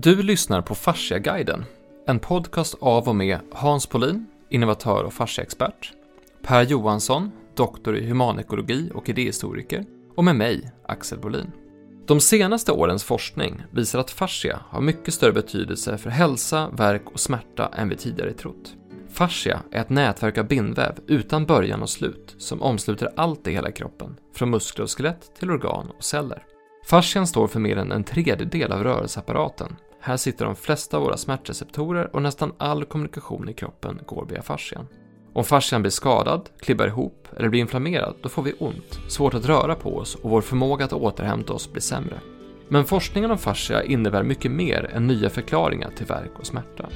Du lyssnar på Fasciaguiden, en podcast av och med Hans Polin, innovatör och fasciaexpert, Per Johansson, doktor i humanekologi och idéhistoriker, och med mig, Axel Bolin. De senaste årens forskning visar att fascia har mycket större betydelse för hälsa, verk och smärta än vi tidigare trott. Fascia är ett nätverk av bindväv utan början och slut som omsluter allt i hela kroppen, från muskler och skelett till organ och celler. Fascian står för mer än en tredjedel av rörelseapparaten. Här sitter de flesta av våra smärtreceptorer och nästan all kommunikation i kroppen går via fascian. Om fascian blir skadad, klibbar ihop eller blir inflammerad, då får vi ont, svårt att röra på oss och vår förmåga att återhämta oss blir sämre. Men forskningen om fascia innebär mycket mer än nya förklaringar till värk och smärta.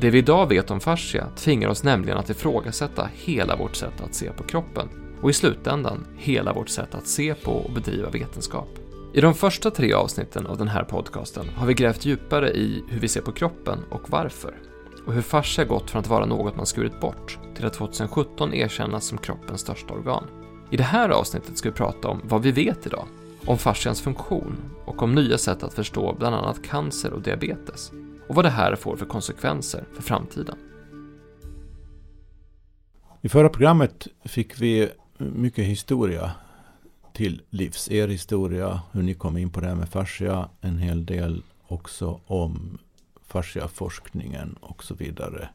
Det vi idag vet om fascia tvingar oss nämligen att ifrågasätta hela vårt sätt att se på kroppen och i slutändan hela vårt sätt att se på och bedriva vetenskap. I de första tre avsnitten av den här podcasten har vi grävt djupare i hur vi ser på kroppen och varför. Och hur fascia gått från att vara något man skurit bort till att 2017 erkännas som kroppens största organ. I det här avsnittet ska vi prata om vad vi vet idag, om fascians funktion och om nya sätt att förstå bland annat cancer och diabetes och vad det här får för konsekvenser för framtiden. I förra programmet fick vi mycket historia till livs. Er historia, hur ni kom in på det här med fascia, en hel del också om fasciaforskningen och så vidare.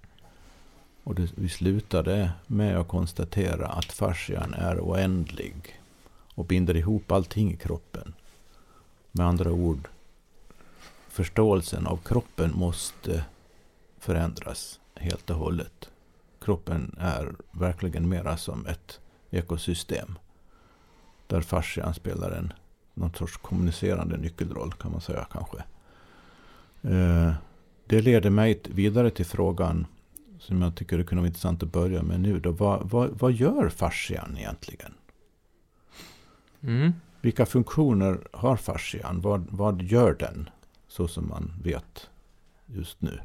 Och det, vi slutade med att konstatera att fascian är oändlig och binder ihop allting i kroppen. Med andra ord, förståelsen av kroppen måste förändras helt och hållet. Kroppen är verkligen mera som ett ekosystem. Där fascian spelar en någon sorts kommunicerande nyckelroll kan man säga kanske. Eh, det leder mig vidare till frågan som jag tycker det kunde vara intressant att börja med nu. Då. Vad, vad, vad gör fascian egentligen? Mm. Vilka funktioner har fascian? Vad, vad gör den? Så som man vet just nu.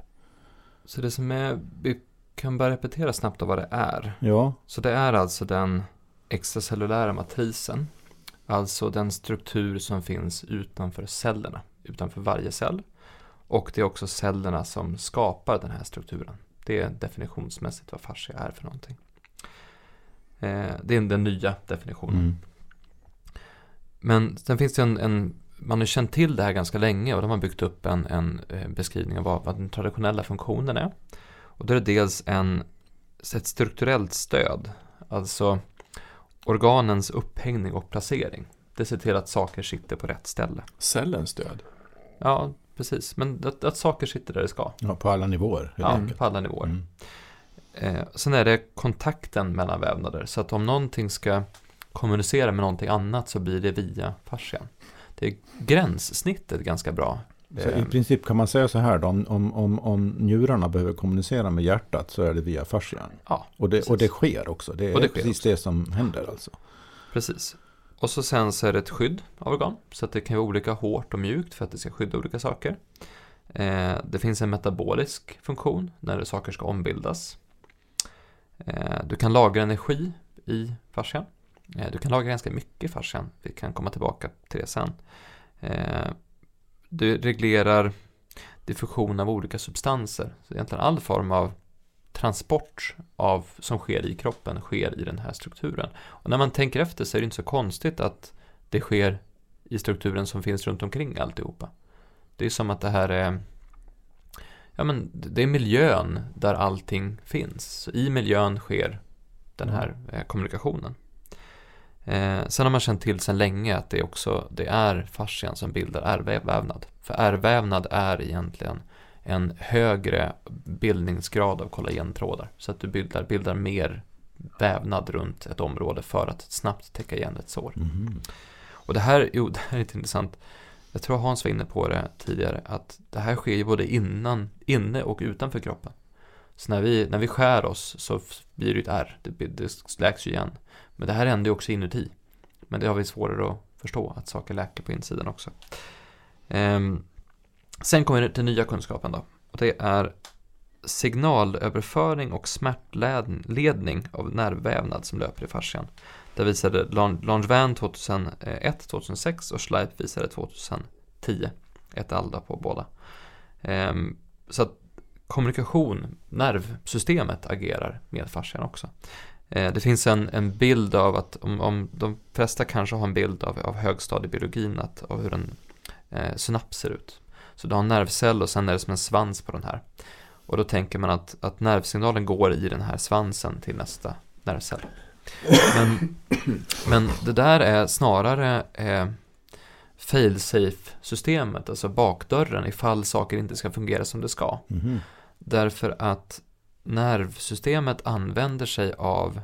Så det som är, vi kan bara repetera snabbt vad det är. Ja. Så det är alltså den extracellulära matrisen, alltså den struktur som finns utanför cellerna, utanför varje cell. Och det är också cellerna som skapar den här strukturen. Det är definitionsmässigt vad fascia är för någonting. Eh, det är den nya definitionen. Mm. Men sen finns det en, en, man har känt till det här ganska länge och då har byggt upp en, en eh, beskrivning av vad, vad den traditionella funktionen är. Och då är det dels en, ett strukturellt stöd, alltså organens upphängning och placering. Det ser till att saker sitter på rätt ställe. Cellens död. Ja, precis. Men att, att saker sitter där det ska. ja, på alla nivåer. Ja, enkelt. på alla nivåer. Mm. Eh, sen är det kontakten mellan vävnader. Så att om någonting ska kommunicera med någonting annat så blir det via fascian. Det är gränssnittet ganska bra. Så Eh, I princip kan man säga så här då, om, om, om, om njurarna behöver kommunicera med hjärtat så är det via fascian. Ja, Och det, precis. och det sker också. Det är det precis också. det som händer alltså. Precis. Och så sen så är det ett skydd av organ. Så att det kan vara olika hårt och mjukt för att det ska skydda olika saker. Eh, det finns en metabolisk funktion när saker ska ombildas. Eh, du kan lagra energi i fascian. Eh, du kan lagra ganska mycket i fascian. Vi kan komma tillbaka till det sen. Det reglerar diffusion av olika substanser. Så egentligen all form av transport av, som sker i kroppen sker i den här strukturen. Och när man tänker efter så är det inte så konstigt att det sker i strukturen som finns runt omkring alltihopa. Det är som att det här är Ja men det är miljön där allting finns. Så I miljön sker den här eh, kommunikationen. Eh, sen har man känt till sedan länge att det också det är fascian som bildar ärrvävnad. För ärrvävnad är egentligen en högre bildningsgrad av kollagentrådar. Så att du bildar, bildar mer vävnad runt ett område för att snabbt täcka igen ett sår. Mhm. Och det här, jo, det här är lite intressant. Jag tror Hans var inne på det tidigare, att det här sker ju både innan, inne och utanför kroppen. Så när vi, när vi skär oss så blir det ett ärr, det, det läks ju igen. Men det här händer ju också inuti. Men det har vi svårare att förstå, att saker läker på insidan också. Ehm, sen kommer vi till nya kunskapen då. Och det är signalöverföring och smärtledning av nervvävnad som löper i fascian. Det visade Langevin 2001, 2006 och Schleip visade 2010. Ett alda på båda. Ehm, så att kommunikation, nervsystemet agerar med fascian också. Eh, det finns en, en bild av att, om, om de flesta kanske har en bild av, av högstadiebiologin, att, av hur en eh, synaps ser ut. Så du har en nervcell och sen är det som en svans på den här. Och då tänker man att, att nervsignalen går i den här svansen till nästa nervcell. Men, men det där är snarare eh, failsafe-systemet, alltså bakdörren ifall saker inte ska fungera som det ska. Mhm. Därför att nervsystemet använder sig av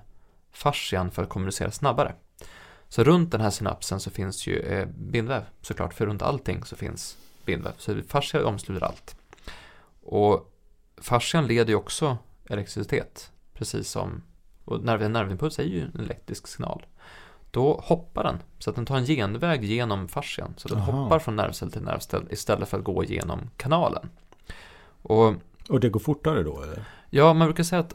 fascian för att kommunicera snabbare. Så runt den här synapsen så finns ju eh, bindväv såklart, för runt allting så finns bindväv. Så fascia omsluter allt. Och fascian leder ju också elektricitet, precis som, och nerv, en nervimpuls är ju en elektrisk signal. Då hoppar den, så att den tar en genväg genom fascian. Så den Aha. hoppar från nervcell till nervcell istället för att gå genom kanalen. Och Och det går fortare då eller? Ja, man brukar säga att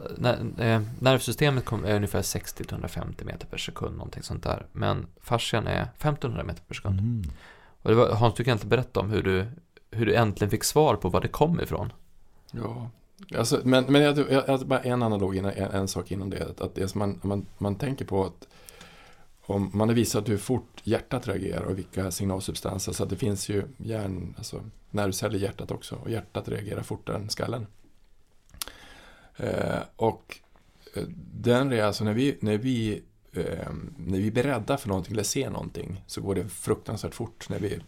eh, nervsystemet är ungefär 60-150 meter per sekund, någonting sånt där. Men fascian är 1500 meter per sekund. Mhm. Och det var, Hans, du kan inte berätta om hur du, hur du äntligen fick svar på var det kom ifrån. Ja, alltså, men, men jag, jag, jag, bara en analog, en, en sak inom det. Att det som man, man, man tänker på att och man har visat hur fort hjärtat reagerar och vilka signalsubstanser. Så att det finns ju hjärn, alltså nervceller i hjärtat också. Och hjärtat reagerar fortare än skallen. Eh, och eh, den är alltså när vi, när vi eh, när vi är beredda för någonting eller ser någonting så går det fruktansvärt fort när vi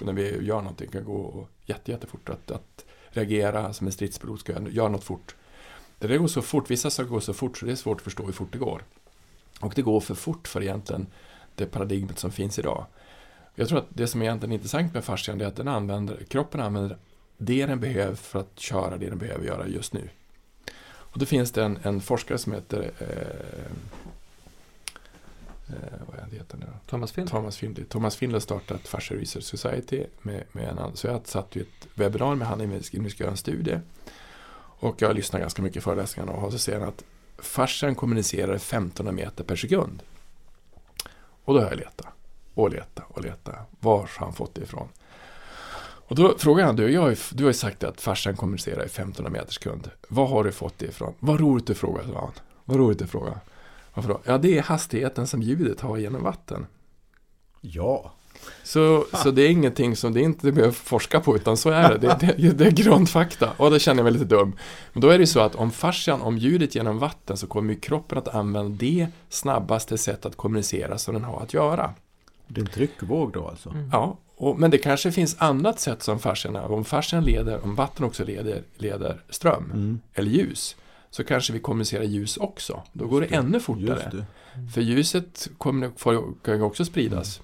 när vi gör någonting. Det kan gå jätte, jättefort att, att reagera som en stridspilot ska göra, något fort. Det där går så fort, vissa saker går så fort så det är svårt att förstå hur fort det går. Och det går för fort för egentligen det paradigmet som finns idag. Jag tror att det som är egentligen intressant med fascian är att den använder, kroppen använder det den behöver för att köra det den behöver göra just nu. Och då finns det en, en forskare som heter eh, eh, vad är han heter nu då? Thomas Finn? Thomas Findlay. Thomas Findlay startat Fascia Research Society med, med en annan. Så jag satt i ett webbinar med när vi ska göra en studie. Och jag lyssnar ganska mycket på föreläsningarna och så säger han att farsan kommunicerar 1500 meter per sekund. Och då har jag letat och letat och letat. Var har han fått det ifrån? Och då frågar han, du, jag har ju, du har ju sagt att farsan kommunicerar i 1500 meter per sekund. Var har du fått det ifrån? Vad roligt du frågar, sa han. Vad roligt du frågar. Varför då? Ja, det är hastigheten som ljudet har genom vatten. Ja. Så, så det är ingenting som det inte behöver forska på utan så är det. Det, det, det är grundfakta. Och då känner jag mig lite dum. Men då är det så att om fascian, om ljudet genom vatten så kommer ju kroppen att använda det snabbaste sätt att kommunicera som den har att göra. Det är en tryckvåg då alltså? Mm. Ja, och, men det kanske finns annat sätt som fascian. Om fascian leder, om vatten också leder, leder ström Mm. eller ljus så kanske vi kommunicerar ljus också. Då går det det. ännu fortare. det. För ljuset kommer, får, kan ju också spridas.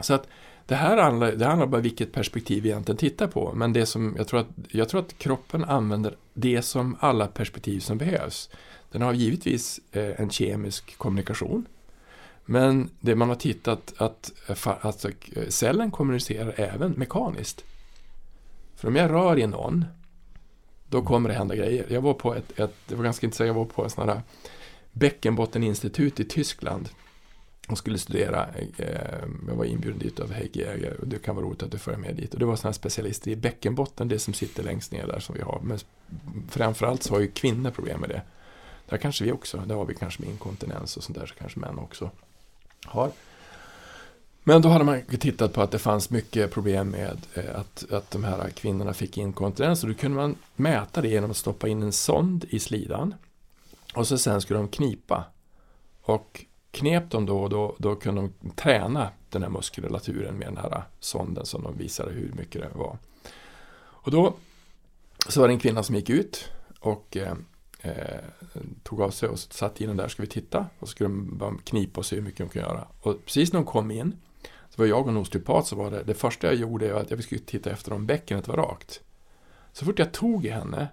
Så att det här handlar, det handlar bara vilket perspektiv vi egentligen tittar på. Men det som jag tror att, jag tror att kroppen använder det som alla perspektiv som behövs. Den har givetvis eh, en kemisk kommunikation. Men det man har tittat att eh, att cellen kommunicerar även mekaniskt. För om jag rör i någon, då kommer det hända grejer. Jag var på ett, ett det var ganska intressant, jag var på en sån här bäckenbotteninstitut i Tyskland och skulle studera. Eh, jag var inbjuden dit av Heikki Jäger och det kan vara roligt att du följer med dit. Och det var sådana specialister i bäckenbotten, det som sitter längst ner där som vi har. Men framförallt så har ju kvinnor problem med det. Där kanske vi också, där har vi kanske med inkontinens och sånt där, så kanske män också har. Men då hade man tittat på att det fanns mycket problem med eh, att, att de här kvinnorna fick inkontinens och då kunde man mäta det genom att stoppa in en sond i slidan och så sen skulle de knipa. Och knep de då, då, då kunde de träna den här muskulaturen med den här sonden som de visade hur mycket det var. Och då så var det en kvinna som gick ut och eh, eh, tog av sig och satt in den där, ska vi titta? Och så skulle de knipa och se hur mycket de kunde göra. Och precis när de kom in, så var jag och en osteopat, så var det, det första jag gjorde var att jag skulle titta efter om bäckenet var rakt. Så fort jag tog i henne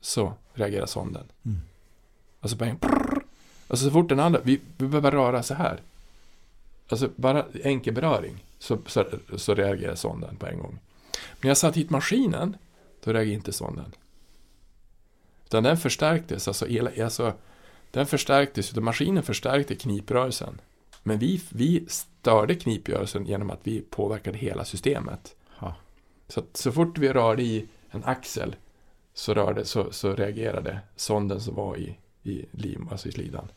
så reagerade sonden. Mm. Alltså bara en prrr. Alltså så fort den andra, vi, vi behöver röra så här. Alltså bara enkel beröring så, så, så reagerar sonden på en gång. Men jag satt hit maskinen, då reagerade inte sonden. Utan den förstärktes, alltså, el, alltså den förstärktes, utan maskinen förstärkte kniprörelsen. Men vi, vi störde kniprörelsen genom att vi påverkade hela systemet. Ha. Så så fort vi rörde i en axel så, rörde, så, så reagerade sonden som var i, i lim, alltså i slidan.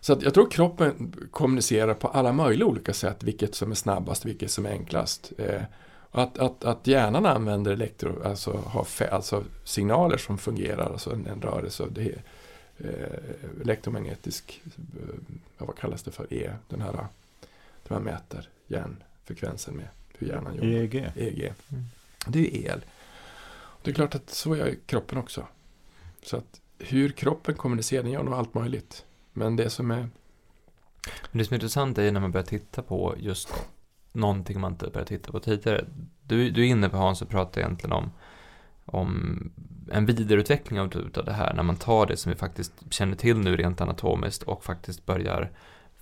Så att jag tror kroppen kommunicerar på alla möjliga olika sätt, vilket som är snabbast, vilket som är enklast. Eh, att, att, att hjärnan använder elektro, alltså, har fe, alltså signaler som fungerar, alltså en, en rörelse, det är eh, elektromagnetisk, eh, vad kallas det för, E, den här, där man mäter hjärnfrekvensen med hur hjärnan jobbar. EEG. EEG. Mm. Det är ju el. Det är klart att så är kroppen också. Så att hur kroppen kommunicerar, den gör nog allt möjligt. Men det som är... Det som är intressant är när man börjar titta på just någonting man inte börjat titta på tidigare. Du, du är inne på Hans och pratar egentligen om, om en vidareutveckling av, typ av det här. När man tar det som vi faktiskt känner till nu rent anatomiskt och faktiskt börjar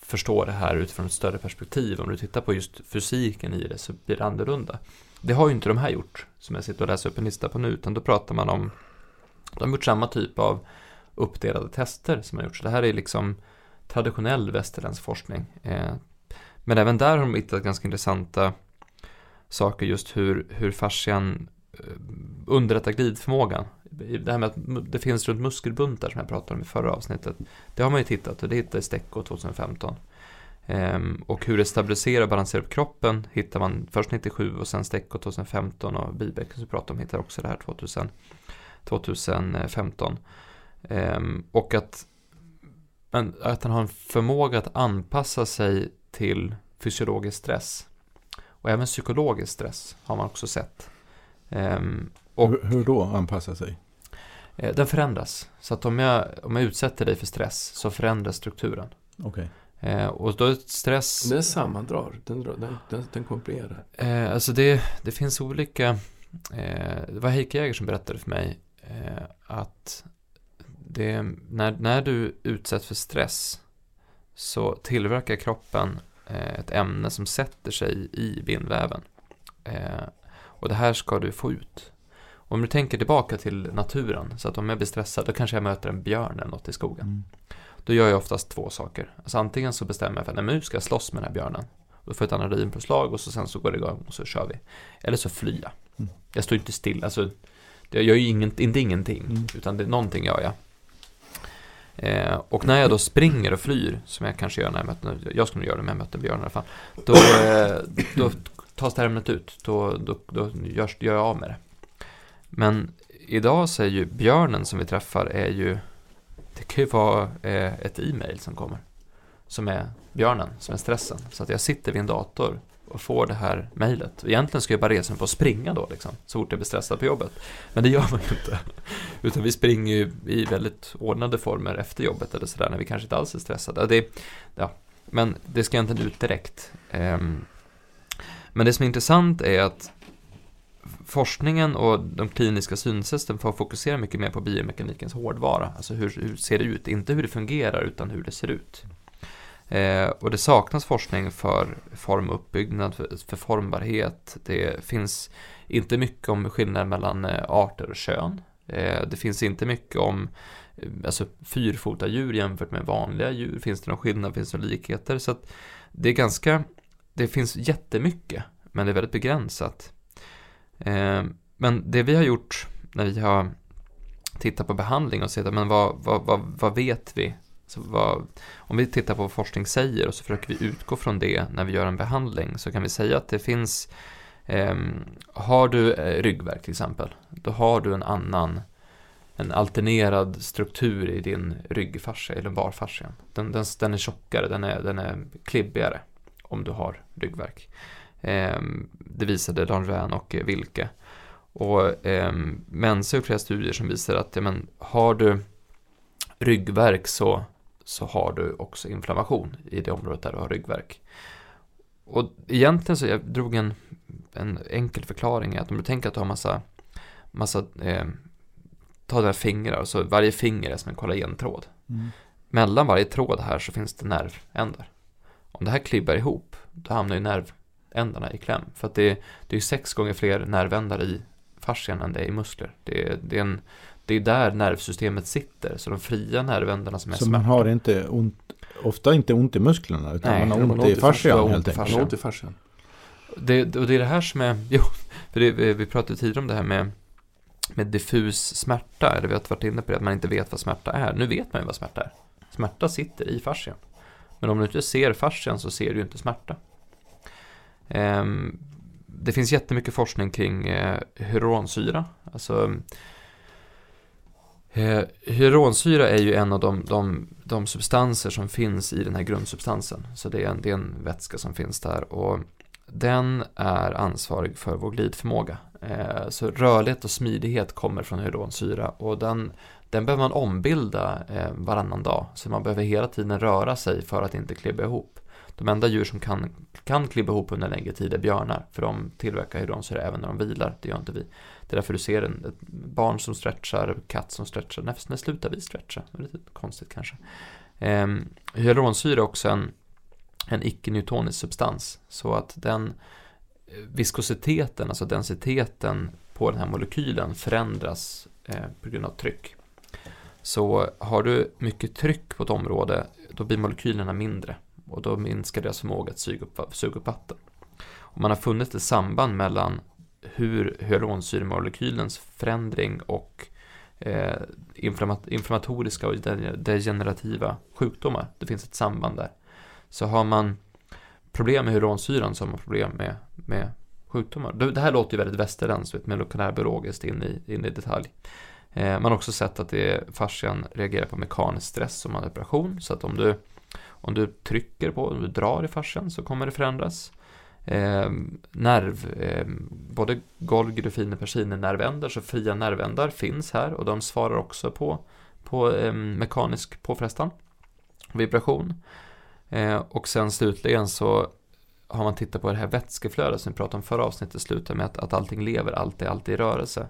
förstå det här utifrån ett större perspektiv. Om du tittar på just fysiken i det så blir det annorlunda. Det har ju inte de här gjort, som jag sitter och läser upp en lista på nu, utan då pratar man om, de har gjort samma typ av uppdelade tester som har gjorts. Det här är liksom traditionell västerländsk forskning. Eh, men även där har de hittat ganska intressanta saker just hur, hur fascian eh, underlättar glidförmågan. Det här med att det finns runt muskelbuntar som jag pratade om i förra avsnittet. Det har man ju tittat och det hittade Stecco 2015. Ehm, och hur det stabiliserar och balanserar upp kroppen hittar man först 97 och sen Stecco 2015 och Bibeck som vi pratade om hittar också det här 2000, 2015. Ehm, och att, men, att han har en förmåga att anpassa sig till fysiologisk stress. Och även psykologisk stress har man också sett. Ehm, och, hur, hur då anpassa sig? Eh, den förändras. Så att om jag, om jag utsätter dig för stress så förändras strukturen. Okay. Eh, och då är stress... Den sammandrar, den, den, den, den komprimerar. Eh, alltså det, det finns olika... Eh, det var Heike Jäger som berättade för mig eh, att det, när, när du utsätts för stress så tillverkar kroppen eh, ett ämne som sätter sig i bindväven. Eh, och det här ska du få ut. Om du tänker tillbaka till naturen, så att om jag blir stressad, då kanske jag möter en björn eller något i skogen. Mm. Då gör jag oftast två saker. Alltså antingen så bestämmer jag för att nu ska jag slåss med den här björnen. Då får jag ett adrenalinpåslag och så sen så går det igång och så kör vi. Eller så flyr jag. Mm. Jag står inte still, alltså jag gör ju inget, inte ingenting, mm. utan det, någonting gör jag. Eh, och när jag då springer och flyr, som jag kanske gör när jag möter, jag skulle göra det när jag möter björn i alla fall, då, eh, då tas det här ämnet ut, då, då, då görs, gör jag av med det. Men idag så är ju björnen som vi träffar är ju, det kan ju vara eh, ett e-mail som kommer, som är björnen, som är stressen. Så att jag sitter vid en dator och får det här mejlet. Egentligen ska jag bara resa mig på att springa då, liksom, så fort jag blir stressad på jobbet. Men det gör man ju inte. Utan vi springer ju i väldigt ordnade former efter jobbet eller sådär, när vi kanske inte alls är stressade. Det, ja, men det ska inte ut direkt. Ehm, men det som är intressant är att forskningen och de kliniska synsätten får fokusera mycket mer på biomekanikens hårdvara. Alltså hur, hur ser det ut? Inte hur det fungerar, utan hur det ser ut. Eh, och det saknas forskning för formuppbyggnad, för, för formbarhet. Det finns inte mycket om skillnad mellan eh, arter och kön. Eh, det finns inte mycket om eh, alltså, fyrfota djur jämfört med vanliga djur. Finns det någon skillnad? Finns det några likheter? Så att det är ganska, det finns jättemycket, men det är väldigt begränsat. Eh, men det vi har gjort när vi har tittat på behandling och sett, men vad, vad, vad, vad vet vi så vad, om vi tittar på vad forskning säger och så försöker vi utgå från det när vi gör en behandling så kan vi säga att det finns eh, Har du eh, ryggverk till exempel, då har du en annan en alternerad struktur i din ryggfascia, eller barfascia. Den, den, den är tjockare, den är, den är klibbigare om du har ryggverk. Eh, det visade Langevin och eh, Wilke. Och eh, Mensa har flera studier som visar att ja, men, har du ryggverk så så har du också inflammation i det området där du har ryggverk. Och egentligen så jag drog en, en enkel förklaring att om du tänker att du har massa, massa eh, ta dina fingrar, så varje finger är som en kollagentråd. Mm. Mellan varje tråd här så finns det nervändar. Om det här klibbar ihop, då hamnar ju nervändarna i kläm. För att det, det är sex gånger fler nervändar i fascian än det är i muskler. Det, det är en det är där nervsystemet sitter. Så de fria nervändarna som är Så man har inte ont, ofta inte ont i musklerna utan Nej, man har ont, i fascian helt enkelt. Man har ont i fascian. Det, och det är det här som är, jo, för det, vi pratade tidigare om det här med, med diffus smärta, eller vi har varit inne på det, att man inte vet vad smärta är. Nu vet man ju vad smärta är. Smärta sitter i fascian. Men om du inte ser fascian så ser du ju inte smärta. Um, det finns jättemycket forskning kring eh, hyaluronsyra. Alltså, eh, hyronsyra är ju en av de, de, de, substanser som finns i den här grundsubstansen. Så det är, en, det är en vätska som finns där. Och den är ansvarig för vår glidförmåga. Eh, så rörlighet och smidighet kommer från hyronsyra och den, den behöver man ombilda eh, varannan dag. Så man behöver hela tiden röra sig för att inte klibba ihop. De enda djur som kan, kan klibba ihop under längre tid är björnar, för de tillverkar hyronsyra även när de vilar, det gör inte vi. Det är därför du ser en, ett barn som stretchar, katt som stretchar, när, när slutar vi stretcha? Det är lite konstigt kanske. Eh, hyaluronsyra är också en, en icke-newtonisk substans, så att den eh, viskositeten, alltså densiteten på den här molekylen förändras eh, på grund av tryck. Så har du mycket tryck på ett område, då blir molekylerna mindre och då minskar deras förmåga att suga upp, suga upp vatten. Och man har funnit ett samband mellan hur hyaluronsyremolekylens förändring och eh, inflammatoriska och degenerativa sjukdomar. Det finns ett samband där. Så har man problem med hyaluronsyran så har man problem med, med sjukdomar. Det här låter ju väldigt västerländskt, molekylärbiologiskt in i, in i detalj. Eh, man har också sett att det, fascian reagerar på mekanisk stress som manipulation. operation. Så att om du om du trycker på, om du drar i fascian så kommer det förändras. Eh, nerv, eh, både golg, grufiner, persiner, nervändar, så fria nervändar finns här och de svarar också på, på eh, mekanisk påfrestan, vibration. Eh, och sen slutligen så har man tittat på det här vätskeflödet som vi pratade om förra avsnittet, slutar med att, att allting lever, allt är alltid i rörelse.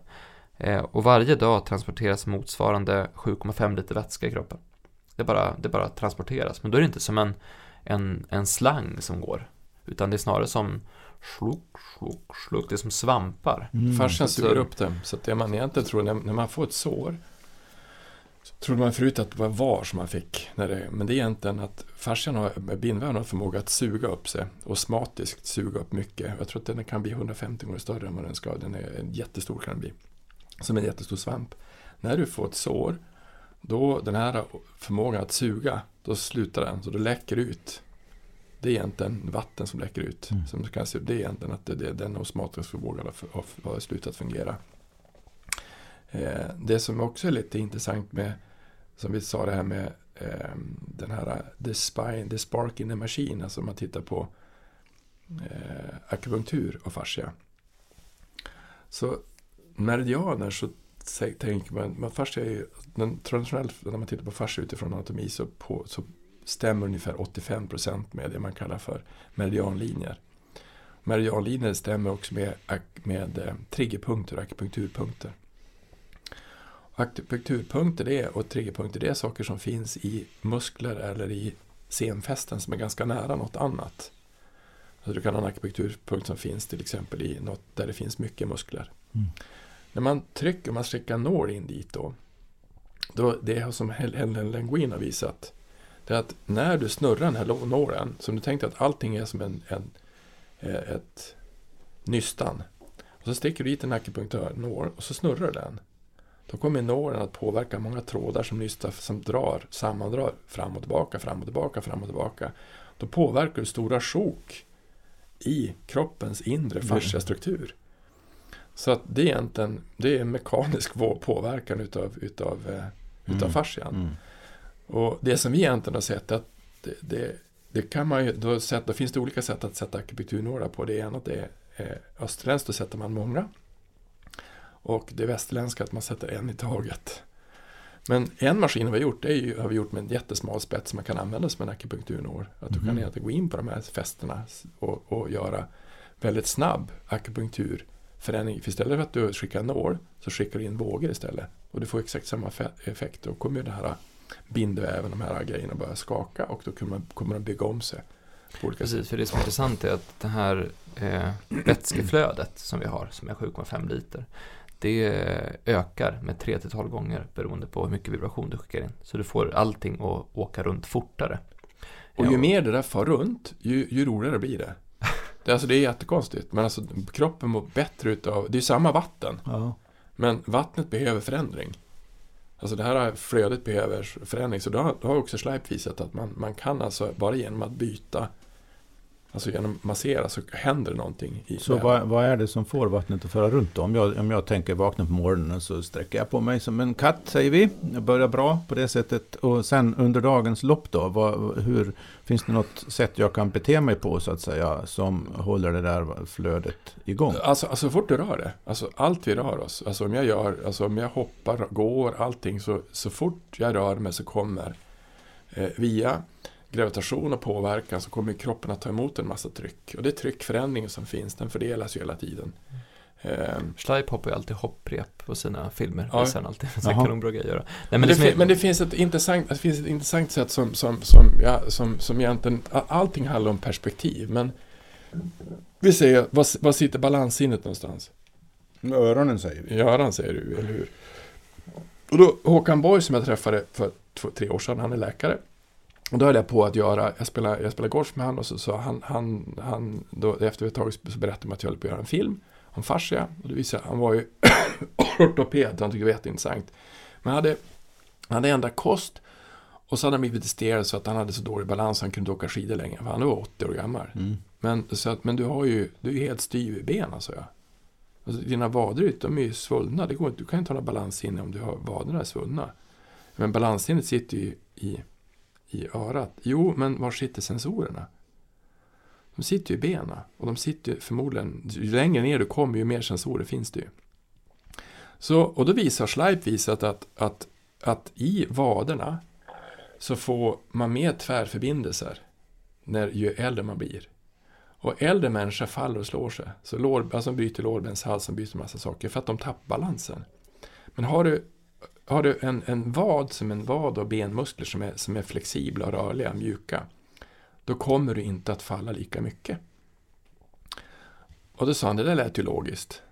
Eh, och varje dag transporteras motsvarande 7,5 liter vätska i kroppen. Det bara, det bara transporteras. Men då är det inte som en, en, en slang som går. Utan det är snarare som sluk, sluk, sluk. Det är som svampar. Mm. Fascian suger upp det. Så att det man egentligen tror, när, när man får ett sår så trodde man förut att det var var som man fick. När det, men det är egentligen att fascian har, bindväven har förmåga att suga upp sig. Osmatiskt suga upp mycket. Jag tror att den kan bli 150 gånger större än vad den ska. Den är jättestor kan den bli. Som en jättestor svamp. När du får ett sår då den här förmågan att suga, då slutar den, så då läcker ut. Det är egentligen vatten som läcker ut. Mm. Som kan se, det är egentligen att det, det, den osmatiska förmågan har, har, slutat fungera. Eh, det som också är lite intressant med, som vi sa det här med eh, den här the, spine, the spark in the machine, alltså om man tittar på eh, akupunktur och fascia. Så meridianer så tänker man, man fascia är den, traditionellt när man tittar på fascia utifrån anatomi så, på, så stämmer ungefär 85% med det man kallar för meridianlinjer. Meridianlinjer stämmer också med, med eh, triggerpunkter och akupunkturpunkter. Akupunkturpunkter det är, och triggerpunkter det är saker som finns i muskler eller i senfästen som är ganska nära något annat. Så du kan ha en akupunkturpunkt som finns till exempel i något där det finns mycket muskler. Mm. När man trycker, man sticker en nål in dit då, då det som Helen Lenguin har visat, det är att när du snurrar den här nålen, som du tänkte att allting är som en, en eh, ett nystan, och så sticker du dit en akupunktörnål och så snurrar den. Då kommer nålen att påverka många trådar som nystar, som drar, sammandrar fram och tillbaka, fram och tillbaka, fram och tillbaka. Då påverkar du stora sjok i kroppens inre fasciastruktur. Så att det är egentligen det är en mekanisk påverkan utav, utav, eh, utav mm. fascian. Mm. Och det som vi egentligen har sett att det, det, det kan man ju, då, sett, då finns det olika sätt att sätta akupunkturnålar på. Det ena det är eh, österländskt, då sätter man många. Och det västerländska att man sätter en i taget. Men en maskin vi har gjort, det är ju, har vi gjort med en jättesmal spets som man kan använda som en akupunkturnål. Att du mm. kan gå in på de här fästena och, och göra väldigt snabb akupunktur förändring. För istället för att du skickar nål så skickar du in vågor istället. Och du får exakt samma effekt. Då kommer det här bindväven, de här grejerna börja skaka och då kommer, kommer de bygga om sig. Precis, sätt. för det som är intressant är att det här eh, vätskeflödet som vi har, som är 7,5 liter, det ökar med 3-12 gånger beroende på hur mycket vibration du skickar in. Så du får allting att åka runt fortare. Och ju mer det där far runt, ju, ju roligare blir det. Det, alltså, det är jättekonstigt. Men alltså, kroppen mår bättre utav... Det är samma vatten. Ja. Men vattnet behöver förändring. Alltså det här flödet behöver förändring. Så då har, då har också Schleip visat att man, man kan alltså bara genom att byta Alltså genom att massera så händer någonting. I Så vad, vad, är det som får vattnet att föra runt då? Om jag, om jag tänker vakna på morgonen så sträcker jag på mig som en katt säger vi. Jag börjar bra på det sättet. Och sen under dagens lopp då? Vad, hur, finns det något sätt jag kan bete mig på så att säga? Som håller det där flödet igång? Alltså, alltså så fort du rör det. Alltså allt vi rör oss. Alltså om jag gör, alltså om jag hoppar, går, allting. Så, så fort jag rör mig så kommer eh, via gravitation och påverkan så kommer kroppen att ta emot en massa tryck. Och det tryckförändringen som finns, den fördelas ju hela tiden. Um, Schleip hoppar ju alltid hopprep på sina filmer. Ja. Alltid. Så kan de göra. Nej, men, det, det är... men det finns ett intressant, det finns ett intressant sätt som, som, som, ja, som, som egentligen, allting handlar om perspektiv. Men vi säger, var, var sitter balanssinnet någonstans? Öronen säger vi. I öronen säger du, eller hur? Och då Håkan Borg som jag träffade för två, tre år sedan, han är läkare. Och då höll jag på att göra, jag spelade, jag spelade golf med honom och så, så han, han, han då, efter ett tag så berättade han att jag höll på att göra en film om fascia. Och det visade, han var ju ortoped, han tyckte det var jätteintressant. Men han hade, han hade ändrat kost och så hade han blivit disterad så att han hade så dålig balans att han kunde åka skidor längre. För han var 80 år gammal. Mm. Men, så att, men du har ju, du är helt styv i benen, sa jag. Alltså, dina vader de är ju svullna. Det går, du kan inte hålla balans inne om du har vaderna är svullna. Men balanssinnet sitter ju i i örat? Jo, men var sitter sensorerna? De sitter ju i benen och de sitter ju förmodligen, ju längre ner du kommer ju mer sensorer finns det ju. Så, och då visar Schleip visat att, att, att i vaderna så får man mer tvärförbindelser när, ju äldre man blir. Och äldre människor faller och slår sig. Så lår, alltså bryter lårbenshalsen, byter massa saker för att de tappar balansen. Men har du har du en, en vad som en vad och benmuskler som är, som är flexibla och rörliga, mjuka, då kommer du inte att falla lika mycket. Och då sa han, det där lät ju logiskt.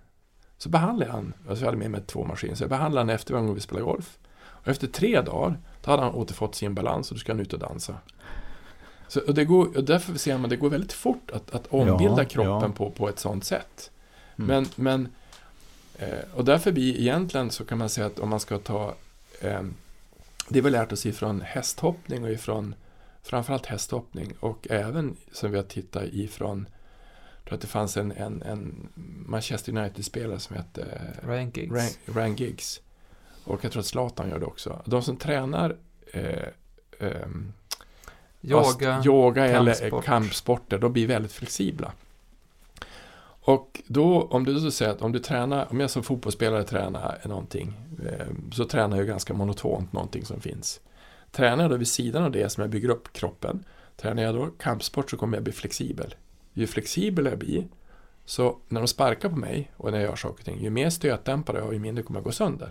Så behandlade han, alltså jag hade med mig två maskiner, så jag behandlade han efter gången vi spelade golf. Och efter tre dagar, då hade han återfått sin balans och då ska han ut och dansa. Så, och, det går, och därför ser man att det går väldigt fort att, att ombilda ja, kroppen ja. På, på ett sånt sätt. Mm. Men, men och därför blir egentligen så kan man säga att om man ska ta eh, det vi lärt oss ifrån hästhoppning och ifrån framförallt hästhoppning och även som vi har tittat ifrån jag tror att det fanns en, en, en Manchester United-spelare som hette eh, Ryan Giggs. Ryan Giggs. Och jag tror att Zlatan gör det också. De som tränar eh, eh, yoga, yoga eller kampsporter, de blir väldigt flexibla. Och då, om du så säger att om du tränar, om jag som fotbollsspelare tränar någonting, eh, så tränar jag ganska monotont någonting som finns. Tränar jag då vid sidan av det som jag bygger upp kroppen, tränar jag då kampsport så kommer jag bli flexibel. Ju flexibel jag blir, så när de sparkar på mig och när jag gör saker och ting, ju mer stötdämpare jag har, ju mindre kommer jag gå sönder.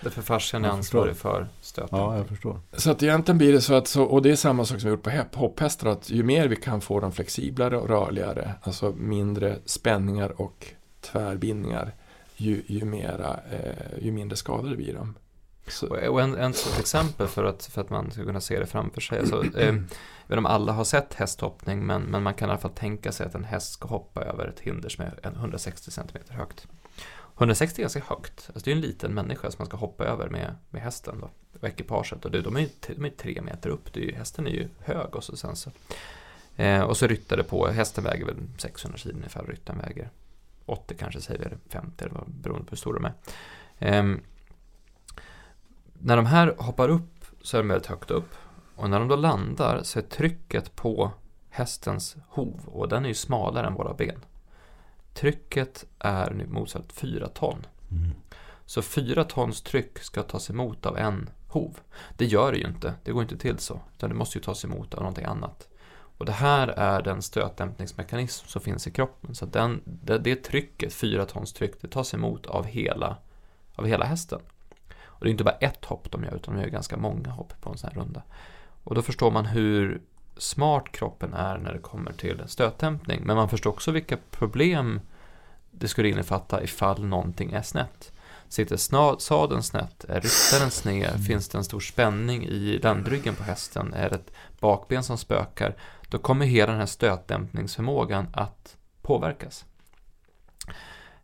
Därför fascian är ansvarig för stöten. Ja, jag förstår. Så att egentligen blir det så att, så, och det är samma sak som vi gjort på hopphästar, att ju mer vi kan få dem flexiblare och rörligare, alltså mindre spänningar och tvärbindningar, ju, ju, mera, eh, ju mindre skadade blir de. Så. Och en, en sånt exempel för att, för att man ska kunna se det framför sig. Alltså, eh, jag vet inte om alla har sett hästhoppning, men, men man kan i alla fall tänka sig att en häst ska hoppa över ett hinder som är 160 cm högt. 160 är ganska högt. Alltså det är en liten människa som man ska hoppa över med, med hästen då, och ekipaget. Och det, de, är ju, de är tre meter upp. Det är ju, hästen är ju hög och så sen så. Eh, och så ryttare på. Hästen väger väl 600 kilo ungefär. Ryttaren väger 80 kanske säger vi, 50 eller beroende på hur stor de är. Eh, när de här hoppar upp så är de väldigt högt upp. Och när de då landar så är trycket på hästens hov och den är ju smalare än våra ben. Trycket är nu motsvarande 4 ton. Mm. Så 4 tons tryck ska tas emot av en hov. Det gör det ju inte, det går inte till så. Utan det måste ju tas emot av någonting annat. Och det här är den stötdämpningsmekanism som finns i kroppen. Så den, det, det trycket, 4 tons tryck, det tas emot av hela, av hela hästen. Och det är inte bara ett hopp de gör, utan de gör ganska många hopp på en sån här runda. Och då förstår man hur smart kroppen är när det kommer till stötdämpning. Men man förstår också vilka problem det skulle innefatta ifall någonting är snett. Sitter sadeln snett? Är ryttaren sned? Finns det en stor spänning i ländryggen på hästen? Är det ett bakben som spökar? Då kommer hela den här stötdämpningsförmågan att påverkas.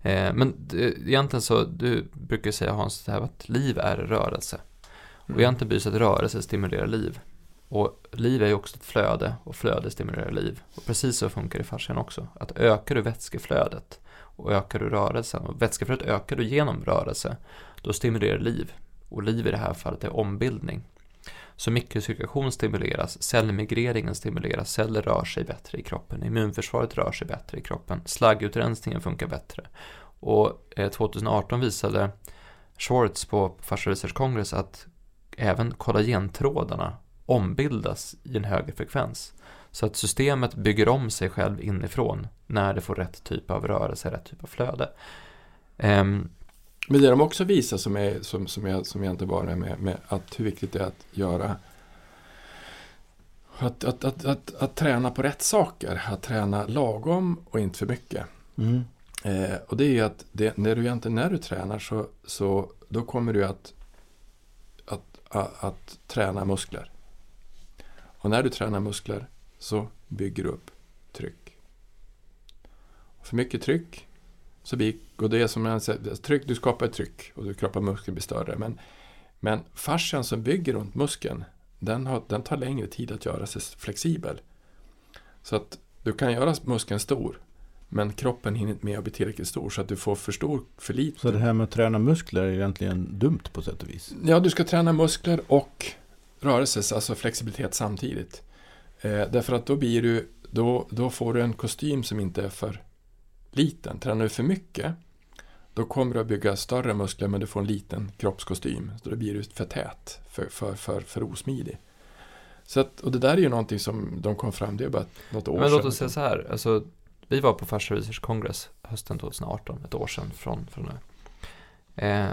Eh, men egentligen så, du brukar säga Hans, det här att liv är rörelse. Och Mm. egentligen blir det att rörelse stimulerar liv. Och liv är ju också ett flöde och flöde stimulerar liv. Och precis så funkar det i fascian också. Att ökar du vätskeflödet och ökar du rörelsen och vätskeflödet ökar du genom rörelse, då stimulerar liv. Och liv i det här fallet är ombildning. Så mikrocirkulation stimuleras, cellmigreringen stimuleras, celler rör sig bättre i kroppen, immunförsvaret rör sig bättre i kroppen, slaggutrensningen funkar bättre. Och eh, 2018 visade Schwartz på Fascia Research Congress att även kollagentrådarna ombildas i en högre frekvens. Så att systemet bygger om sig själv inifrån när det får rätt typ av rörelse, rätt typ av flöde. Ehm, Men det de också visar som, är, som, som, jag, som jag inte bara är med, med att hur viktigt det är att göra att, att, att, att, att träna på rätt saker, att träna lagom och inte för mycket. Mm. Eh, och det är ju att det, när, du när du tränar så, så då kommer du att, att, att, att träna muskler. Och när du tränar muskler så bygger du upp tryck. För mycket tryck så blir, och det är som jag säger, tryck, du skapar ett tryck och du kroppar muskeln blir större. Men, men fascian som bygger runt muskeln, den, har, den tar längre tid att göra sig flexibel. Så att du kan göra muskeln stor, men kroppen hinner inte med att bli tillräckligt stor så att du får för stor, för lite. Så det här med att träna muskler är egentligen dumt på sätt och vis. Ja, du ska träna muskler och rörelse, alltså flexibilitet samtidigt. Eh, därför att då blir du, då, då får du en kostym som inte är för liten. Tränar du för mycket, då kommer du att bygga större muskler men du får en liten kroppskostym. Så då blir du för tät, för, för, för, för osmidig. Så att, och det där är ju någonting som de kom fram, är bara något år men låt oss säga så här, alltså, vi var på Fascia Research Congress hösten 2018, ett år sedan från, från nu. Eh,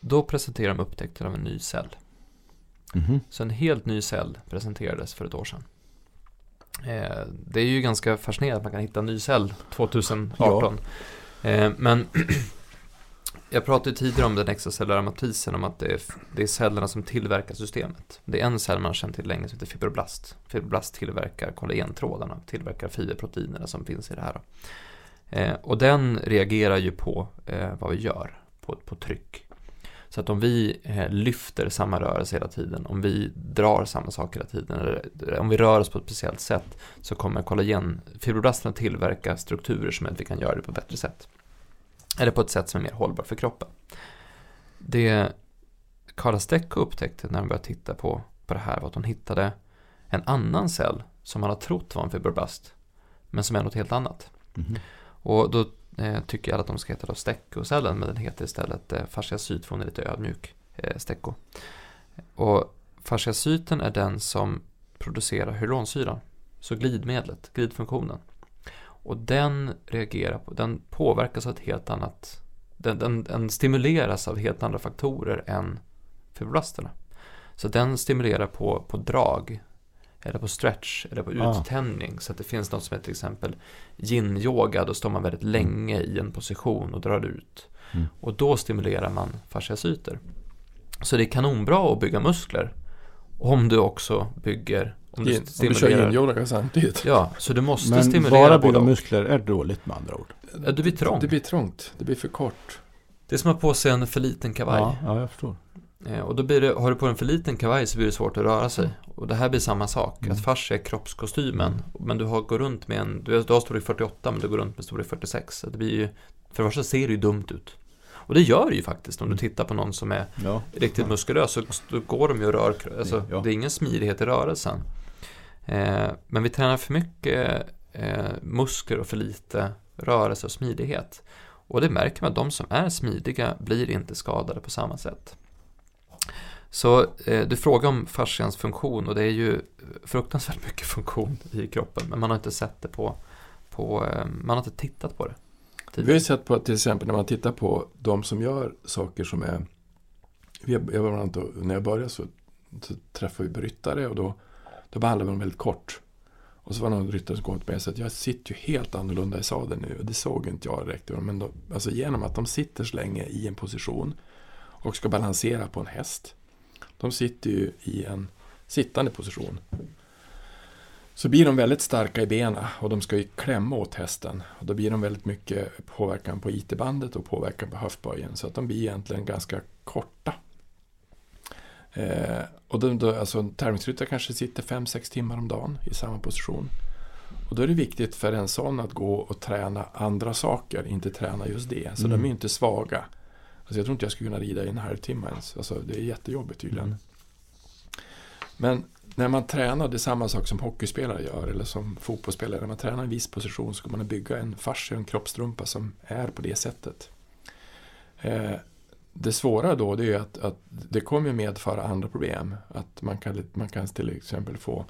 då presenterade de upptäckten av en ny cell. Mhm. Så en helt ny cell presenterades för ett år sedan. Eh, det är ju ganska fascinerande att man kan hitta en ny cell 2018. Eh, men jag pratade tidigare om den extracellulära matrisen, om att det är, det är cellerna som tillverkar systemet. Det är en cell man har känt till länge som heter fibroblast. Fibroblast tillverkar kollagentrådarna, tillverkar fiberproteinerna som finns i det här. Eh, och den reagerar ju på eh, vad vi gör, på, på tryck. Så att om vi eh, lyfter samma rörelse hela tiden, om vi drar samma sak hela tiden, eller om vi rör oss på ett speciellt sätt, så kommer kollagen, fibroblasterna tillverka strukturer som gör att vi kan göra det på ett bättre sätt. Eller på ett sätt som är mer hållbart för kroppen. Det Carla Stecco upptäckte när hon började titta på, på det här var att hon hittade en annan cell som man har trott var en fibroblast, men som är något helt annat. Mhm. Och då eh, tycker jag att de ska heta då Stecco-cellen, men den heter istället eh, fasciacyt för hon är lite ödmjuk, eh, Stecco. Och fasciacyten är den som producerar hyalonsyran, så glidmedlet, glidfunktionen. Och den reagerar på, den påverkas av ett helt annat, den, den, den stimuleras av helt andra faktorer än fibroblasterna. Så den stimulerar på, på drag, eller på stretch, eller på Ah. uttänjning. Så att det finns något som heter till exempel yin-yoga, då står man väldigt länge i en position och drar ut. Mm. Och då stimulerar man fasciacyter. Så det är kanonbra att bygga muskler. Om du också bygger, om du Yin- om du kör stimulerar. yin-yoga samtidigt. Ja, så du måste Men stimulera bara både bygga muskler är dåligt med andra ord. Ja, du blir trång. Det blir trångt, det blir för kort. Det är som att ha på sig en för liten kavaj. Ja, ja, jag förstår. Eh, Och då blir det, har du på en för liten kavaj så blir det svårt att röra sig. Och det här blir samma sak. Mm. Att fascia är kroppskostymen. Men du har, går runt med en, du, du har storlek 48 men du går runt med storlek 46. Så det blir ju, för det första ser det ju dumt ut. Och det gör det ju faktiskt om du Mm. tittar på någon som är Ja. riktigt muskulös så går de ju och rör, alltså, Ja. det är ingen smidighet i rörelsen. Eh, men vi tränar för mycket eh, muskler och för lite rörelse och smidighet. Och det märker man att de som är smidiga blir inte skadade på samma sätt. Så eh, du frågar om fascians funktion och det är ju fruktansvärt mycket funktion i kroppen men man har inte sett det på, på eh, man har inte tittat på det. Vi har ju sett på till exempel när man tittar på de som gör saker som är jag var annat, när jag började så, så träffade vi bryttare och då, då behandlade vi dem väldigt kort. Och så var det någon ryttare som kom till mig och sa att jag sitter ju helt annorlunda i sadeln nu och det såg inte jag direkt. Men då, alltså genom att de sitter så länge i en position och ska balansera på en häst. De sitter ju i en sittande position. Så blir de väldigt starka i benen och de ska ju klämma åt hästen. Och då blir de väldigt mycket påverkan på IT-bandet och påverkan på höftböjen. Så att de blir egentligen ganska korta. Eh, och då, då, alltså, tävlingsryttare kanske sitter 5-6 timmar om dagen i samma position. Och då är det viktigt för en sån att gå och träna andra saker, inte träna just det. Så Mm. de är inte svaga. Alltså, jag tror inte jag skulle kunna rida i en halvtimme ens. Alltså, det är jättejobbigt tydligen. Mm. Men när man tränar, det är samma sak som hockeyspelare gör eller som fotbollsspelare. När man tränar en viss position så ska man bygga en fascia, en kroppstrumpa som är på det sättet. Eh, det svåra då det är att, att det kommer medföra andra problem. Att man kan, man kan till exempel få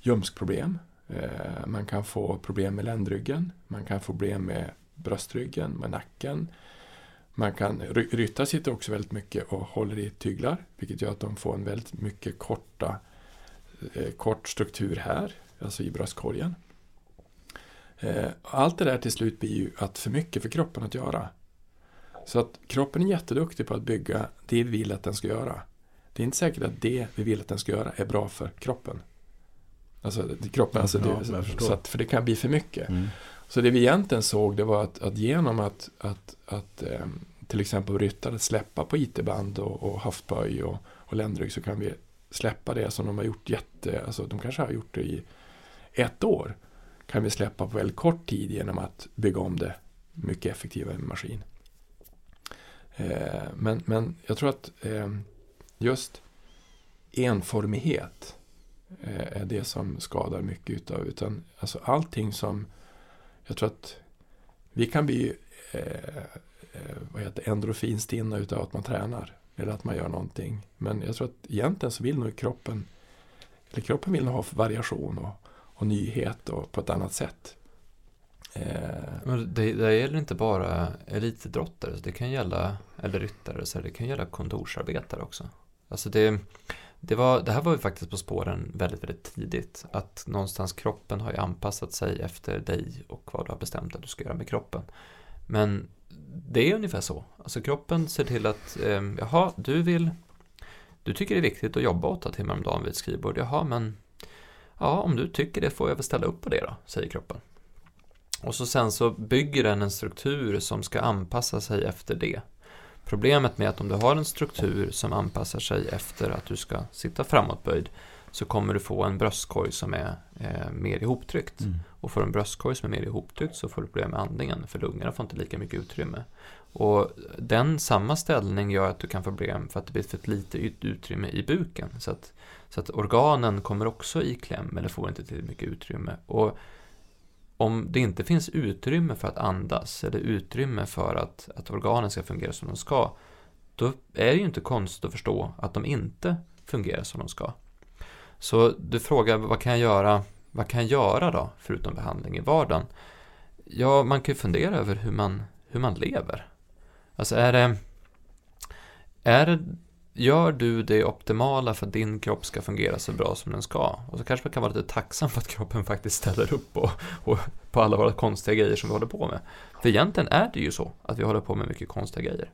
ljumskproblem. Eh, man kan få problem med ländryggen. Man kan få problem med bröstryggen, med nacken. Man kan, ry- ryttare sitter också väldigt mycket och håller i tyglar, vilket gör att de får en väldigt mycket korta, eh, kort struktur här, alltså i bröstkorgen. Eh, allt det där till slut blir ju att för mycket för kroppen att göra. Så att kroppen är jätteduktig på att bygga det vi vill att den ska göra. Det är inte säkert att det vi vill att den ska göra är bra för kroppen. Alltså kroppen, alltså Ja, det, så att, för det kan bli för mycket. Mm. Så det vi egentligen såg det var att, att genom att, att, att eh, till exempel ryttare släppa på IT-band och, och höftböj och, och ländrygg så kan vi släppa det som de har gjort jätte, alltså de kanske har gjort det i ett år. Kan vi släppa på väldigt kort tid genom att bygga om det mycket effektivare med maskin. Eh, men, men jag tror att eh, just enformighet eh, är det som skadar mycket utav, utan alltså allting som jag tror att vi kan bli eh, vad heter, endorfinstinna utav att man tränar eller att man gör någonting. Men jag tror att egentligen så vill nog kroppen eller kroppen vill nog ha variation och, och nyhet och på ett annat sätt. Eh, Men det, det gäller inte bara elitidrottare, det kan gälla, eller ryttare, så det kan gälla kontorsarbetare också. Alltså det, det, var, det här var ju faktiskt på spåren väldigt, väldigt tidigt. Att någonstans kroppen har ju anpassat sig efter dig och vad du har bestämt att du ska göra med kroppen. Men det är ungefär så. Alltså kroppen ser till att, eh, jaha, du vill, du tycker det är viktigt att jobba åtta timmar om dagen vid ett skrivbord. Jaha, men ja, om du tycker det får jag väl ställa upp på det då, säger kroppen. Och så sen så bygger den en struktur som ska anpassa sig efter det. Problemet med att om du har en struktur som anpassar sig efter att du ska sitta framåtböjd så kommer du få en bröstkorg som är eh, mer ihoptryckt. Mm. Och får du en bröstkorg som är mer ihoptryckt så får du problem med andningen för lungorna får inte lika mycket utrymme. Och den samma ställning gör att du kan få problem för att det blir för lite ut- utrymme i buken. Så att, så att organen kommer också i kläm eller får inte tillräckligt mycket utrymme. Och om det inte finns utrymme för att andas eller utrymme för att, att organen ska fungera som de ska, då är det ju inte konstigt att förstå att de inte fungerar som de ska. Så du frågar, vad kan jag göra, vad kan jag göra då, förutom behandling i vardagen? Ja, man kan ju fundera över hur man, hur man lever. Alltså är det, är det, gör du det optimala för att din kropp ska fungera så bra som den ska? Och så kanske man kan vara lite tacksam för att kroppen faktiskt ställer upp och, och på alla våra konstiga grejer som vi håller på med. För egentligen är det ju så att vi håller på med mycket konstiga grejer.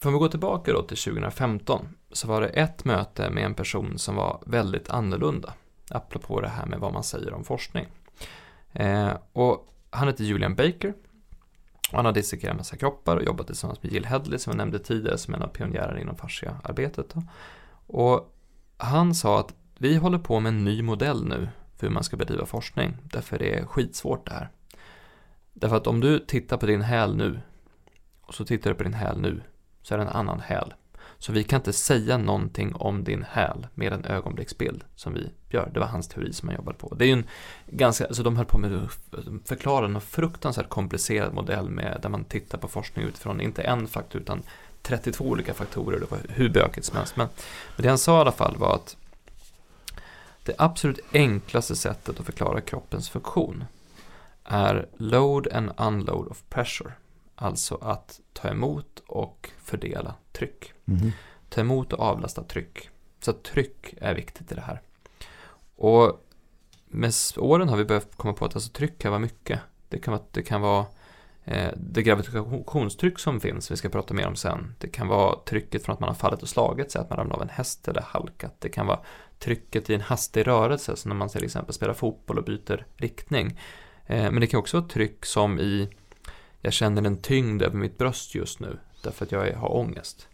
För om vi går tillbaka då till 2015 så var det ett möte med en person som var väldigt annorlunda. Apropå det här med vad man säger om forskning. Eh, och han heter Julian Baker. Och han har dissekerat massa kroppar och jobbat tillsammans med Jill Headley som jag nämnde tidigare som en av pionjärerna inom fasciaarbetet. Och han sa att vi håller på med en ny modell nu för hur man ska bedriva forskning. Därför det är skitsvårt det här. Därför att om du tittar på din häl nu och så tittar du på din häl nu så är det en annan häl. Så vi kan inte säga någonting om din häl med en ögonblicksbild som vi gör. Det var hans teori som han jobbade på. Det är ju en ganska, alltså de höll på med att förklara en fruktansvärt komplicerad modell med, där man tittar på forskning utifrån inte en faktor utan 32 olika faktorer. Det var hur bökigt som helst. Men, men det han sa i alla fall var att det absolut enklaste sättet att förklara kroppens funktion är load and unload of pressure. Alltså att ta emot och fördela tryck. Mhm. Ta emot och avlasta tryck. Så tryck är viktigt i det här. Och med åren har vi börjat komma på att alltså, tryck kan vara mycket. Det kan vara, det kan vara eh, det gravitationstryck som finns, vi ska prata mer om sen. Det kan vara trycket från att man har fallit och slagit sig, att man ramlar av en häst eller halkat. Det kan vara trycket i en hastig rörelse, som när man till exempel spelar fotboll och byter riktning. Eh, men det kan också vara tryck som i, jag känner en tyngd över mitt bröst just nu, därför att jag har ångest.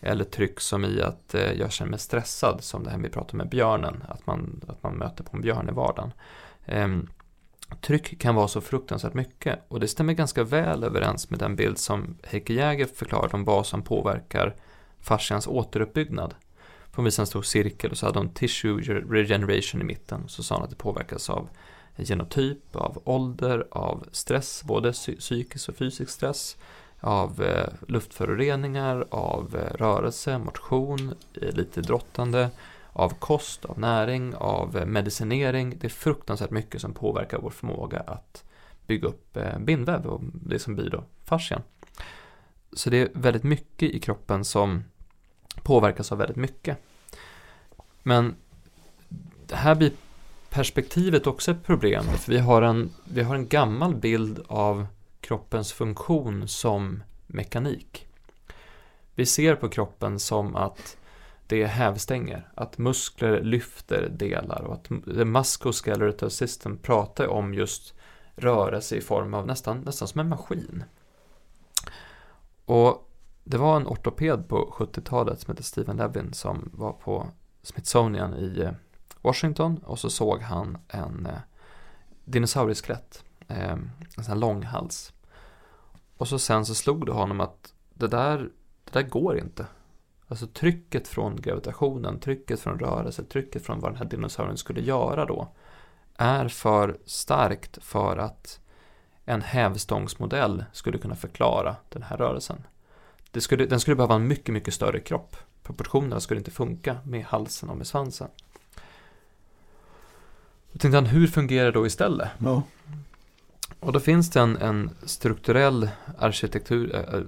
Eller tryck som i att eh, jag känner mig stressad, som det här vi pratade med björnen, att man, att man möter på en björn i vardagen. Ehm, tryck kan vara så fruktansvärt mycket och det stämmer ganska väl överens med den bild som Heike Jäger förklarade om vad som påverkar fascians återuppbyggnad. På visade en stor cirkel och så hade de tissue regeneration i mitten. Så sa han att det påverkas av genotyp, av ålder, av stress, både psykisk och fysisk stress, av eh, luftföroreningar, av eh, rörelse, motion, eh, lite drottande, av kost, av näring, av medicinering. Det är fruktansvärt mycket som påverkar vår förmåga att bygga upp bindväv och det som blir då fascian. Så det är väldigt mycket i kroppen som påverkas av väldigt mycket. Men det här blir perspektivet också ett problem. För vi har en, vi har en gammal bild av kroppens funktion som mekanik. Vi ser på kroppen som att det är hävstänger, att muskler lyfter delar och att the musculoskeletal system pratar om just rörelse i form av nästan, nästan som en maskin. Och det var en ortoped på 70-talet som hette Steven Levin som var på Smithsonian i eh, Washington och så såg han en eh, dinosaurieskelett, eh, en sån här långhals. Och så sen så slog det honom att det där, det där går inte. Alltså trycket från gravitationen, trycket från rörelse, trycket från vad den här dinosaurien skulle göra då är för starkt för att en hävstångsmodell skulle kunna förklara den här rörelsen. Det skulle, den skulle behöva en mycket, mycket större kropp. Proportionerna skulle inte funka med halsen och med svansen. Då tänkte han, hur fungerar det då istället? Ja. Och då finns det en, en strukturell arkitektur, äh,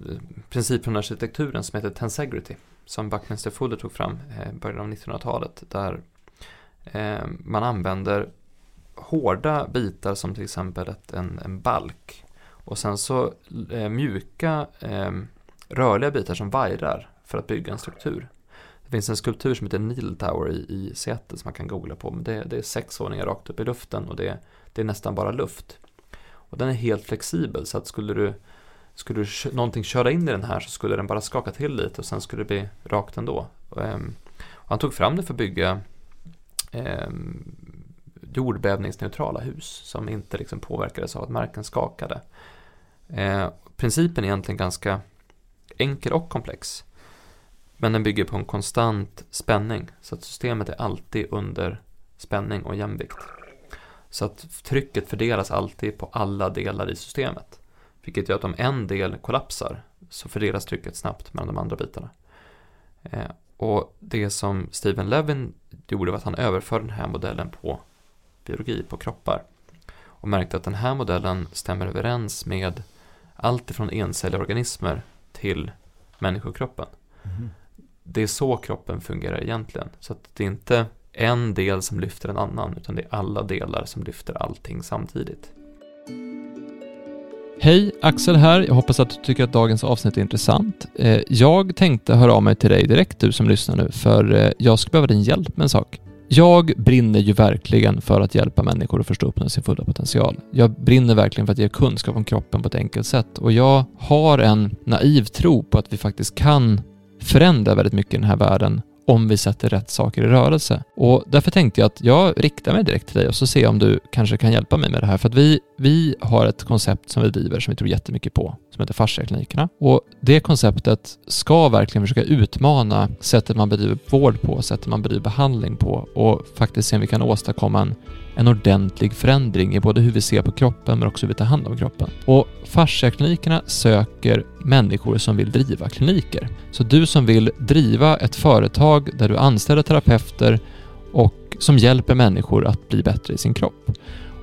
princip från arkitekturen som heter tensegrity. Som Buckminster Fuller tog fram i eh, början av 1900-talet. Där eh, man använder hårda bitar som till exempel ett, en, en balk. Och sen så eh, mjuka eh, rörliga bitar som vajrar för att bygga en struktur. Det finns en skulptur som heter Needle Tower i, i Seattle som man kan googla på. Men det, det är sex våningar rakt upp i luften och det, det är nästan bara luft. Och den är helt flexibel så att skulle du, skulle du någonting köra in i den här så skulle den bara skaka till lite och sen skulle det bli rakt ändå. Och, och han tog fram det för att bygga eh, jordbävningsneutrala hus som inte liksom påverkades av att marken skakade. Eh, principen är egentligen ganska enkel och komplex. Men den bygger på en konstant spänning så att systemet är alltid under spänning och jämvikt. Så att trycket fördelas alltid på alla delar i systemet. Vilket gör att om en del kollapsar så fördelas trycket snabbt mellan de andra bitarna. Eh, och det som Steven Levin gjorde var att han överförde den här modellen på biologi, på kroppar. Och märkte att den här modellen stämmer överens med allt ifrån encelliga organismer till människokroppen. Mm. Det är så kroppen fungerar egentligen. Så att det är inte en del som lyfter en annan, utan det är alla delar som lyfter allting samtidigt. Hej, Axel här. Jag hoppas att du tycker att dagens avsnitt är intressant. Eh, jag tänkte höra av mig till dig direkt, du som lyssnar nu, för eh, jag skulle behöva din hjälp med en sak. Jag brinner ju verkligen för att hjälpa människor att förstå uppnå sin fulla potential. Jag brinner verkligen för att ge kunskap om kroppen på ett enkelt sätt och jag har en naiv tro på att vi faktiskt kan förändra väldigt mycket i den här världen om vi sätter rätt saker i rörelse. Och därför tänkte jag att jag riktar mig direkt till dig och så ser jag om du kanske kan hjälpa mig med det här. För att vi, vi har ett koncept som vi driver som vi tror jättemycket på, som heter fasciaklinikerna. Och det konceptet ska verkligen försöka utmana sättet man bedriver vård på, sättet man bedriver behandling på och faktiskt se om vi kan åstadkomma en en ordentlig förändring i både hur vi ser på kroppen men också hur vi tar hand om kroppen. Och fasciaklinikerna söker människor som vill driva kliniker. Så du som vill driva ett företag där du anställer terapeuter och som hjälper människor att bli bättre i sin kropp.